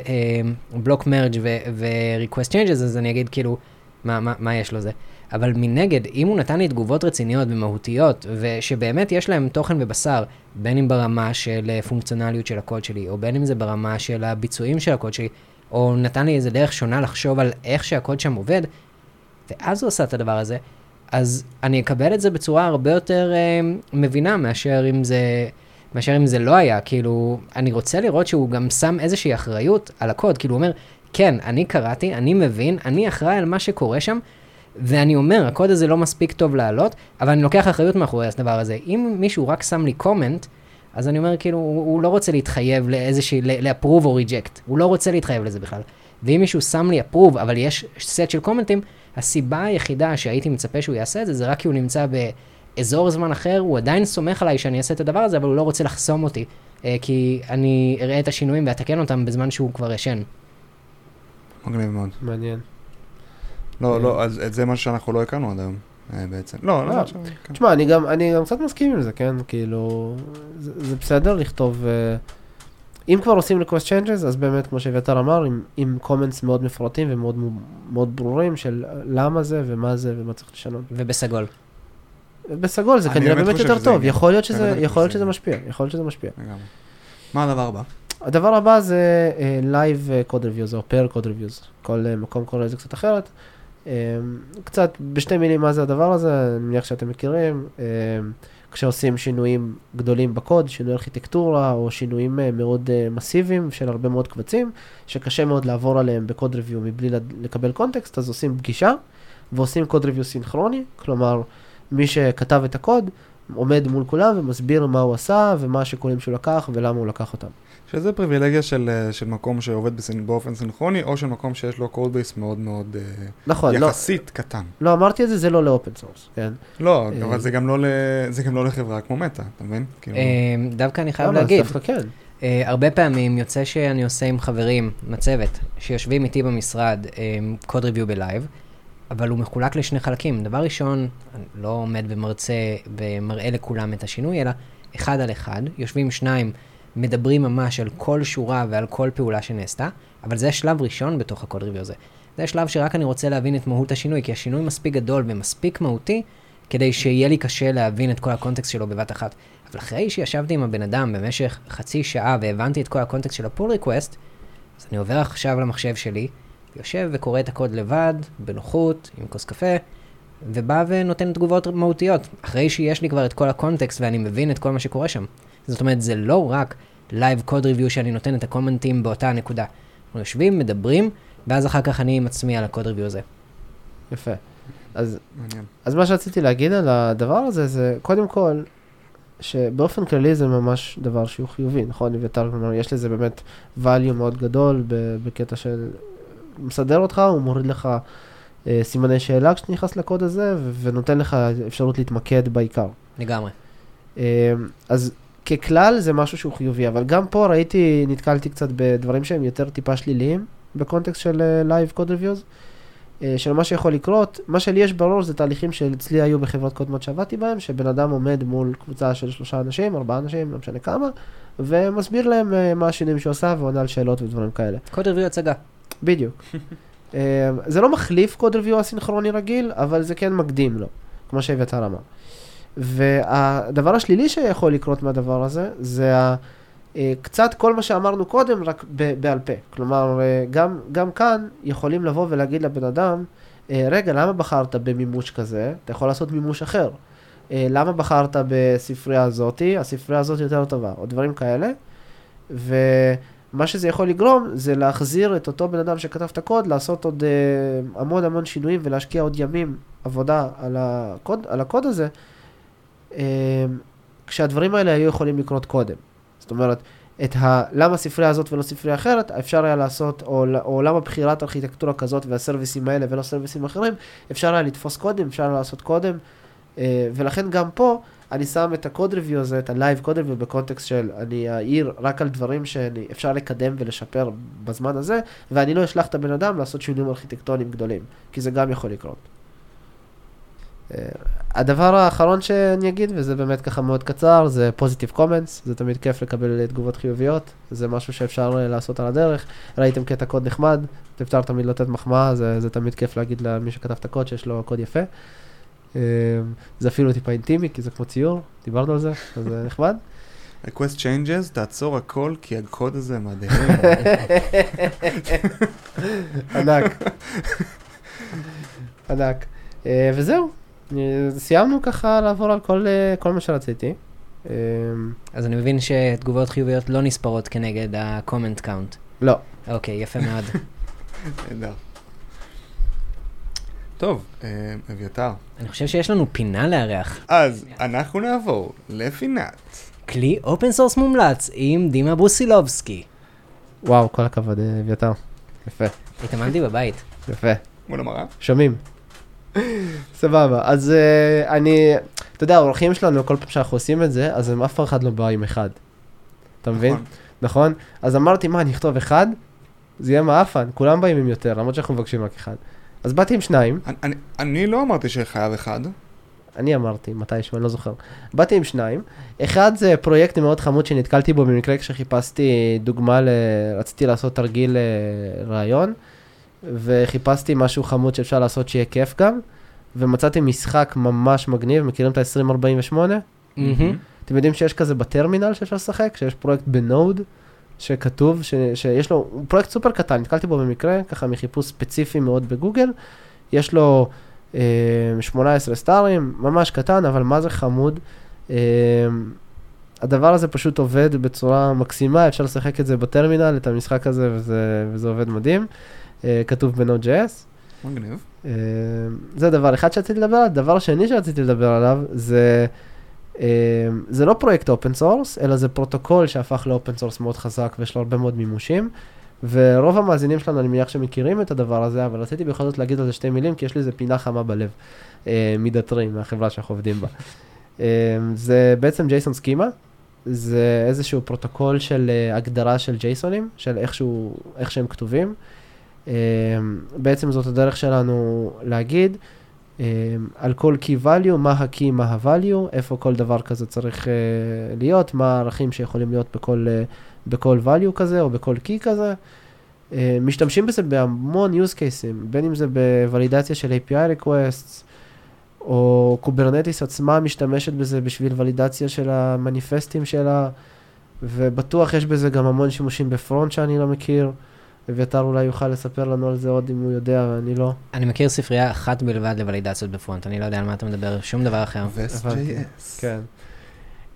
בלוק מרג' ו-request אז אני אגיד כאילו, מה, מה, מה יש לו זה? אבל מנגד, אם הוא נתן לי תגובות רציניות ומהותיות, ושבאמת יש להם תוכן ובשר, בין אם ברמה של אה, פונקציונליות של הקוד שלי, או בין אם זה ברמה של הביצועים של הקוד שלי, או נתן לי איזה דרך שונה לחשוב על איך שהקוד שם עובד, ואז הוא עשה את הדבר הזה, אז אני אקבל את זה בצורה הרבה יותר אה, מבינה מאשר אם זה... מאשר אם זה לא היה, כאילו, אני רוצה לראות שהוא גם שם איזושהי אחריות על הקוד, כאילו הוא אומר, כן, אני קראתי, אני מבין, אני אחראי על מה שקורה שם, ואני אומר, הקוד הזה לא מספיק טוב לעלות, אבל אני לוקח אחריות מאחורי הדבר הזה. אם מישהו רק שם לי קומנט, אז אני אומר, כאילו, הוא, הוא לא רוצה להתחייב לאיזושהי, ל-approve או reject. הוא לא רוצה להתחייב לזה בכלל. ואם מישהו שם לי approve, אבל יש סט של קומנטים, הסיבה היחידה שהייתי מצפה שהוא יעשה את זה, זה רק כי הוא נמצא באזור זמן אחר, הוא עדיין סומך עליי שאני אעשה את הדבר הזה, אבל הוא לא רוצה לחסום אותי, אה, כי אני אראה את השינויים ואתקן אותם בזמן שהוא כבר ישן. מגניב מאוד. מעניין. לא, לא, אז את זה מה שאנחנו לא הכרנו עד היום. אה, בעצם. לא, לא, לא. כן. תשמע, אני גם, אני גם קצת מסכים עם זה, כן? כאילו, זה, זה בסדר לכתוב, uh, אם כבר עושים request changes, אז באמת, כמו שאביתר אמר, עם, עם comments מאוד מפורטים ומאוד מאוד ברורים של למה זה ומה זה ומה צריך לשנות. ובסגול. בסגול זה כנראה באמת יותר טוב, יכול להיות שזה, יכול להיות שזה משפיע, יכול להיות שזה משפיע. מה הדבר הבא? הדבר הבא זה uh, live code reviews או pair code reviews, כל uh, מקום קורא לזה קצת אחרת. אמ, קצת בשתי מילים מה זה הדבר הזה, אני מניח שאתם מכירים, אמ, כשעושים שינויים גדולים בקוד, שינוי ארכיטקטורה או שינויים אה, מאוד אה, מסיביים של הרבה מאוד קבצים, שקשה מאוד לעבור עליהם ב code review מבלי לקבל context, אז עושים פגישה ועושים code review סינכרוני, כלומר מי שכתב את הקוד עומד מול כולם ומסביר מה הוא עשה ומה השיקולים שהוא לקח ולמה הוא לקח אותם. שזה פריבילגיה של, אה, של מקום שעובד בסינ... באופן סינכרוני, או של מקום שיש לו code base מאוד מאוד אה, נכון, לא. יחסית לא, קטן. לא, אמרתי את זה, זה לא ל open source, כן. לא, אה... אבל זה גם לא, ל... זה גם לא לחברה כמו מטא, אתה מבין? כאילו... דווקא אני חייב לא, להגיד. דווקא כן. אה, הרבה פעמים יוצא שאני עושה עם חברים, מצבת, שיושבים איתי במשרד, קוד ריוויו בלייב, אבל הוא מחולק לשני חלקים. דבר ראשון, אני לא עומד ומרצה ומראה לכולם את השינוי, אלא אחד על אחד, יושבים שניים, מדברים ממש על כל שורה ועל כל פעולה שנעשתה, אבל זה שלב ראשון בתוך הקוד ריוויו הזה. זה שלב שרק אני רוצה להבין את מהות השינוי, כי השינוי מספיק גדול ומספיק מהותי, כדי שיהיה לי קשה להבין את כל ה context שלו בבת אחת. אבל אחרי שישבתי עם הבן אדם במשך חצי שעה והבנתי את כל ה context של ה pull request, אז אני עובר עכשיו למחשב שלי, יושב וקורא את הקוד לבד, בנוחות, עם כוס קפה, ובא ונותן תגובות מהותיות, אחרי שיש לי כבר את כל ה context ואני מבין את כל מה שקורה שם. זאת אומרת, זה לא רק live code review שאני נותן את ה commentים באותה הנקודה. אנחנו יושבים, מדברים, ואז אחר כך אני עם עצמי על ה code review הזה. יפה. אז, מעניין. אז מה שרציתי להגיד על הדבר הזה, זה קודם כל, שבאופן כללי זה ממש דבר שהוא חיובי, נכון, אביתר? כלומר, יש לזה באמת value מאוד גדול בקטע של מסדר אותך, הוא מוריד לך אה, סימני שאלה כשאתה נכנס לקוד הזה, ונותן לך אפשרות להתמקד בעיקר. לגמרי. אה, אז ככלל זה משהו שהוא חיובי, אבל גם פה ראיתי, נתקלתי קצת בדברים שהם יותר טיפה שליליים, ב context של live code reviews, של מה שיכול לקרות. מה שלי יש בראש זה תהליכים שאצלי היו בחברות קודמות שעבדתי בהם, שבן אדם עומד מול קבוצה של שלושה אנשים, ארבעה אנשים, לא משנה כמה, ומסביר להם אה, מה השינויים שהוא עושה ועונה על שאלות ודברים כאלה. code review הצגה. בדיוק. [LAUGHS] אה, זה לא מחליף code review הסינכרוני רגיל, אבל זה כן מקדים לו, כמו שאביתר אמר. והדבר השלילי שיכול לקרות מהדבר הזה, זה ה... אה, קצת כל מה שאמרנו קודם, רק בעל פה. כלומר, אה, גם, גם כאן יכולים לבוא ולהגיד לבן אדם, אה, רגע, למה בחרת במימוש כזה? אתה יכול לעשות מימוש אחר. למה בחרת בספרייה הזאתי? הספרייה הזאת יותר טובה, או דברים כאלה. ומה שזה יכול לגרום, זה להחזיר את אותו בן אדם שכתב את הקוד, לעשות עוד המון המון שינויים ולהשקיע עוד ימים עבודה על הקוד, על הקוד הזה, כשהדברים האלה היו יכולים לקרות קודם. זאת אומרת, את ה... למה ספרייה הזאת ולא ספרייה אחרת, אפשר היה לעשות, או, או למה בחירת ארכיטקטורה כזאת וה serviceים האלה ולא serviceים אחרים, אפשר היה לתפוס קודם, אפשר היה לעשות קודם, אה, ולכן גם פה, אני שם את ה code review הזה, את ה live code review ב context של אני אעיר רק על דברים שאפשר לקדם ולשפר בזמן הזה, ואני לא אשלח את הבן אדם לעשות שינויים ארכיטקטוניים גדולים, כי זה גם יכול לקרות. אה, הדבר האחרון שאני אגיד, וזה באמת ככה מאוד קצר, זה פוזיטיב קומנטס, זה תמיד כיף לקבל תגובות חיוביות, זה משהו שאפשר אה, לעשות על הדרך. ראיתם קטע קוד נחמד, אפשר תמיד לתת מחמאה, זה, זה תמיד כיף להגיד למי שכתב את הקוד שיש לו קוד יפה. אה, זה אפילו טיפה אינטימי, כי זה כמו ציור, דיברנו על זה, אז זה נחמד. request changes, תעצור הכל, כי הקוד הזה מדהים. [LAUGHS] ענק. [LAUGHS] ענק. אה, וזהו, אה, סיימנו ככה לעבור על כל, אה, כל מה שרציתי. אה, אז אני מבין שתגובות חיוביות לא נספרות כנגד ה-comment count. לא, אוקיי, יפה מאוד. [LAUGHS] נהדר. טוב, אה, אביתר. אני חושב שיש לנו פינה לארח. אז אנחנו נעבור לפינת. כלי open source מומלץ עם דימה ברוסילובסקי. וואו, כל הכבוד, אה, אביתר. יפה, התאמנתי בבית. יפה. מול המראה. שומעים. סבבה, אז uh, אני, אתה יודע, האורחים שלנו, כל פעם שאנחנו עושים את זה, אז הם אף אחד לא בא עם אחד. אתה מבין? נכון. נכון? אז אמרתי, מה, אני אכתוב אחד? זה יהיה מעפן, כולם באים עם יותר, למרות שאנחנו מבקשים רק אחד. אז באתי עם שניים, אני- אני- אני לא אמרתי שחייב אחד. אני אמרתי, מתישהו, אני לא זוכר. באתי עם שניים. אחד זה פרויקט מאוד חמוד שנתקלתי בו במקרה כשחיפשתי דוגמה, ל... רציתי לעשות תרגיל אה, רעיון, וחיפשתי משהו חמוד שאפשר לעשות שיהיה כיף גם, ומצאתי משחק ממש מגניב, מכירים את ה-2048? מהמם. אתם יודעים שיש כזה בטרמינל שאפשר לשחק? שיש פרויקט בנוד שכתוב, ש... שיש לו, הוא פרויקט סופר קטן, נתקלתי בו במקרה, ככה מחיפוש ספציפי מאוד בגוגל. יש לו אה, 18 starים, ממש קטן, אבל מה זה חמוד. אה, הדבר הזה פשוט עובד בצורה מקסימה, אפשר לשחק את זה בטרמינל, את המשחק הזה, וזה, וזה עובד מדהים. אה, כתוב ב-Node.js. מגניב. אה, זה דבר אחד שרציתי לדבר עליו. דבר שני שרציתי לדבר עליו זה, אה, זה לא פרויקט open source, אלא זה פרוטוקול שהפך ל open source מאוד חזק ויש לו הרבה מאוד מימושים. ורוב המאזינים שלנו, אני מניח שמכירים את הדבר הזה, אבל רציתי בכל זאת להגיד על זה שתי מילים, כי יש לי איזה פינה חמה בלב, אה, מ Datree, מהחברה שאנחנו עובדים בה. אה, זה בעצם JSON Schema, זה איזשהו פרוטוקול של אה, הגדרה של JSON ים, של איכשהו, איך שהם כתובים. אה, בעצם זאת הדרך שלנו להגיד, על כל key value, מה ה-key, מה ה-value, איפה כל דבר כזה צריך אה, להיות, מה הערכים שיכולים להיות בכל, אה, בכל value כזה או בכל key כזה. אה, משתמשים בזה בהמון use cases, בין אם זה בוולידציה של API requests, או Kubernetes עצמה משתמשת בזה בשביל ולידציה של המניפסטים שלה, ובטוח יש בזה גם המון שימושים ב front שאני לא מכיר. אביתר אולי יוכל לספר לנו על זה עוד אם הוא יודע ואני לא. אני מכיר ספרייה אחת בלבד לוולידציות ב front, אני לא יודע על מה אתה מדבר, שום דבר אחר. Vest.js. כן.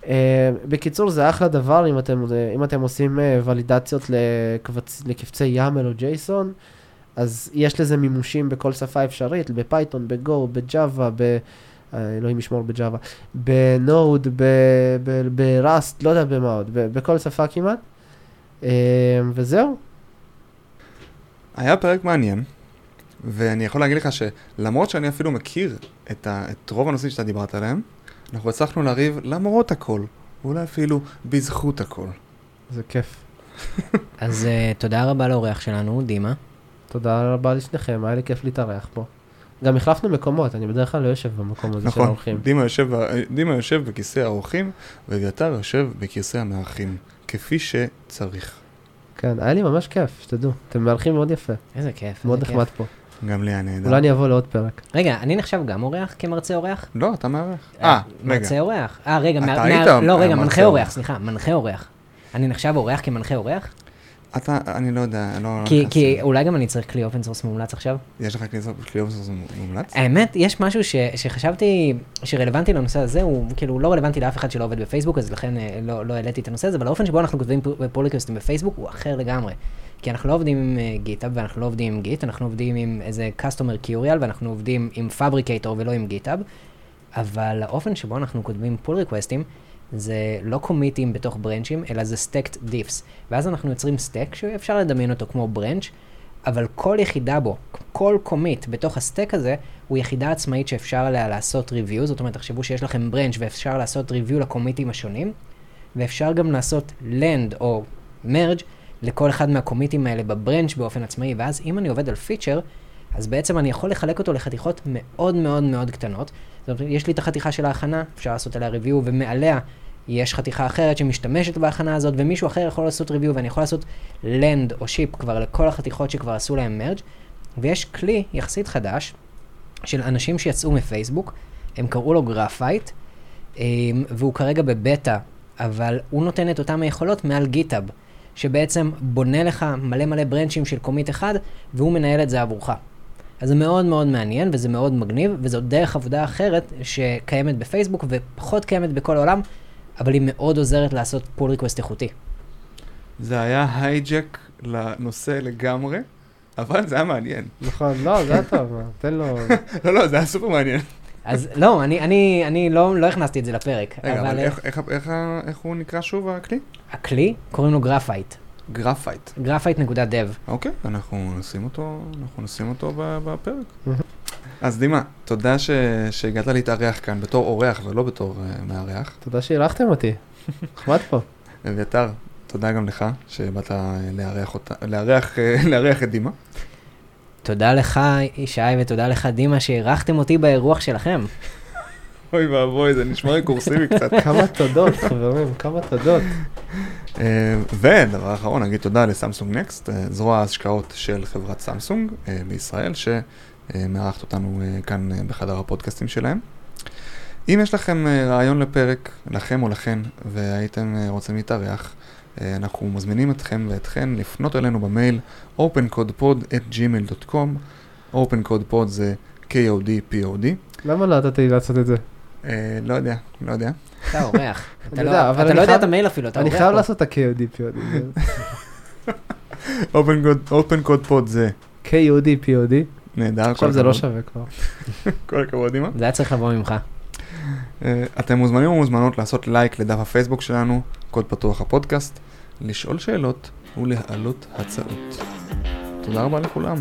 אה, בקיצור, זה אחלה דבר אם אתם, אם אתם עושים אה, ולידציות לקבצ... לקבצי YAML או JSON, אז יש לזה מימושים בכל שפה אפשרית, ב Python, ב Go, ב Java, ב... אלוהים ישמור ב Java, ב Node, ב Rust, לא יודע במה עוד, בכל שפה כמעט. אה, וזהו, היה פרק מעניין, ואני יכול להגיד לך שלמרות שאני אפילו מכיר את, ה, את רוב הנושאים שאתה דיברת עליהם, אנחנו הצלחנו לריב למרות הכל, ואולי אפילו בזכות הכל. זה כיף. [LAUGHS] אז uh, תודה רבה לאורח שלנו, דימה. תודה רבה לשניכם, היה לי כיף להתארח פה. גם החלפנו מקומות, אני בדרך כלל לא יושב במקום הזה נכון, של האורחים. נכון, דימה יושב, דימה יושב בכיסא האורחים, ואביתר יושב בכיסא המארחים, כפי שצריך. כן, היה לי ממש כיף, שתדעו. אתם מארחים מאוד יפה. איזה כיף. מאוד נחמד פה. גם לי היה נהדר. אולי אני אבוא לעוד פרק. רגע, אני נחשב גם אורח כמרצה אורח? לא, אתה מארח. אה, רגע. מרצה אורח. אה, רגע, אתה היית לא, רגע, מרצה מנחה. אורח, סליחה, מנחה אורח. אני נחשב אורח כמנחה אורח? אתה, אני לא יודע, לא... כי- כי. אולי גם אני צריך כלי open source מומלץ עכשיו? יש לך כלי open source מומלץ? [LAUGHS] האמת, יש משהו ש, שחשבתי שרלוונטי לנושא הזה, הוא כאילו לא רלוונטי לאף אחד שלא עובד בפייסבוק, אז לכן אה, לא, לא העליתי את הנושא הזה, אבל האופן שבו אנחנו כותבים pull request ים בפייסבוק הוא אחר לגמרי. כי אנחנו לא עובדים עם GitHub ואנחנו לא עובדים עם Git, אנחנו עובדים עם איזה custom Mercurial ואנחנו עובדים עם Phabricator ולא עם GitHub, אבל האופן שבו אנחנו כותבים pull request ים, זה לא commit ים בתוך branch ים, אלא זה stacked diffs. ואז אנחנו יוצרים stack שאפשר לדמיין אותו כמו branch, אבל כל יחידה בו, כל commit בתוך ה stack הזה, הוא יחידה עצמאית שאפשר עליה לעשות review, זאת אומרת, תחשבו שיש לכם branch ואפשר לעשות review ל commit ים השונים, ואפשר גם לעשות land או merge לכל אחד מה commit ים האלה ב branch באופן עצמאי, ואז אם אני עובד על feature, אז בעצם אני יכול לחלק אותו לחתיכות מאוד מאוד מאוד קטנות. זאת אומרת, יש לי את החתיכה של ההכנה, אפשר לעשות עליה review, ומעליה יש חתיכה אחרת שמשתמשת בהכנה הזאת, ומישהו אחר יכול לעשות review, ואני יכול לעשות land או ship כבר לכל החתיכות שכבר עשו להם merge, ויש כלי יחסית חדש של אנשים שיצאו מפייסבוק, הם קראו לו Graphite, אמ, והוא כרגע בבטא, אבל הוא נותן את אותם היכולות מעל GitHub, שבעצם בונה לך מלא מלא branch ים של commit אחד, והוא מנהל את זה עבורך. אז זה מאוד מאוד מעניין וזה מאוד מגניב, וזאת דרך עבודה אחרת שקיימת בפייסבוק ופחות קיימת בכל העולם, אבל היא מאוד עוזרת לעשות pull request איכותי. זה היה hijack לנושא לגמרי, אבל זה היה מעניין. נכון, לא, זה היה טוב, תן לו... [LAUGHS] לא, לא, זה היה סופר מעניין. אז לא, אני, אני, אני לא, לא הכנסתי את זה לפרק, רגע, אבל אבל איך- איך- איך איך הוא נקרא שוב הכלי? הכלי, קוראים לו Graphite, Graphite. Graphite.dev. אוקיי, אנחנו נשים אותו, אנחנו נשים אותו בפרק. אז דימה, תודה ש- שהגעת להתארח כאן בתור אורח ולא בתור אה, מארח. תודה שאירחתם אותי. נחמד פה. אביתר, תודה גם לך שבאת אה, לארח אותה, לארח, אה, [LAUGHS] לארח את דימה. תודה לך, ישי, ותודה לך, דימה, שאירחתם אותי באירוח שלכם. אוי ואבוי, זה נשמע רקורסיבי קצת. [LAUGHS] כמה תודות, חברים, כמה תודות. אה, ודבר אחרון, נגיד תודה לסמסונג נקסט, אה, זרוע ההשקעות של חברת סמסונג אה, בישראל, שמארחת אותנו כאן בחדר הפודקאסטים שלהם. אם יש לכם רעיון לפרק, לכם או לכן, והייתם רוצים להתארח, אנחנו מזמינים אתכם ואתכן לפנות אלינו במייל opencodepod@gmail.com, opencodepod זה K-O-D-P-O-D. למה לא נתת לי לעשות את זה? אה, לא יודע, לא יודע. אתה אורח. [LAUGHS] אתה אני לא יודע, אני לא חייב- את המייל אפילו, אתה אני אורח חייב פה. לעשות את ה-KOD [LAUGHS] POD. opencode- opencodepod זה KOD POD. נהדר. עכשיו זה לא. שווה כבר. [LAUGHS] כל הכבוד, אמא. זה היה צריך לבוא ממך. אה, אתם מוזמנים ומוזמנות לעשות לייק לדף הפייסבוק שלנו, קוד פתוח הפודקאסט, לשאול שאלות ולהעלות הצעות. תודה רבה לכולם.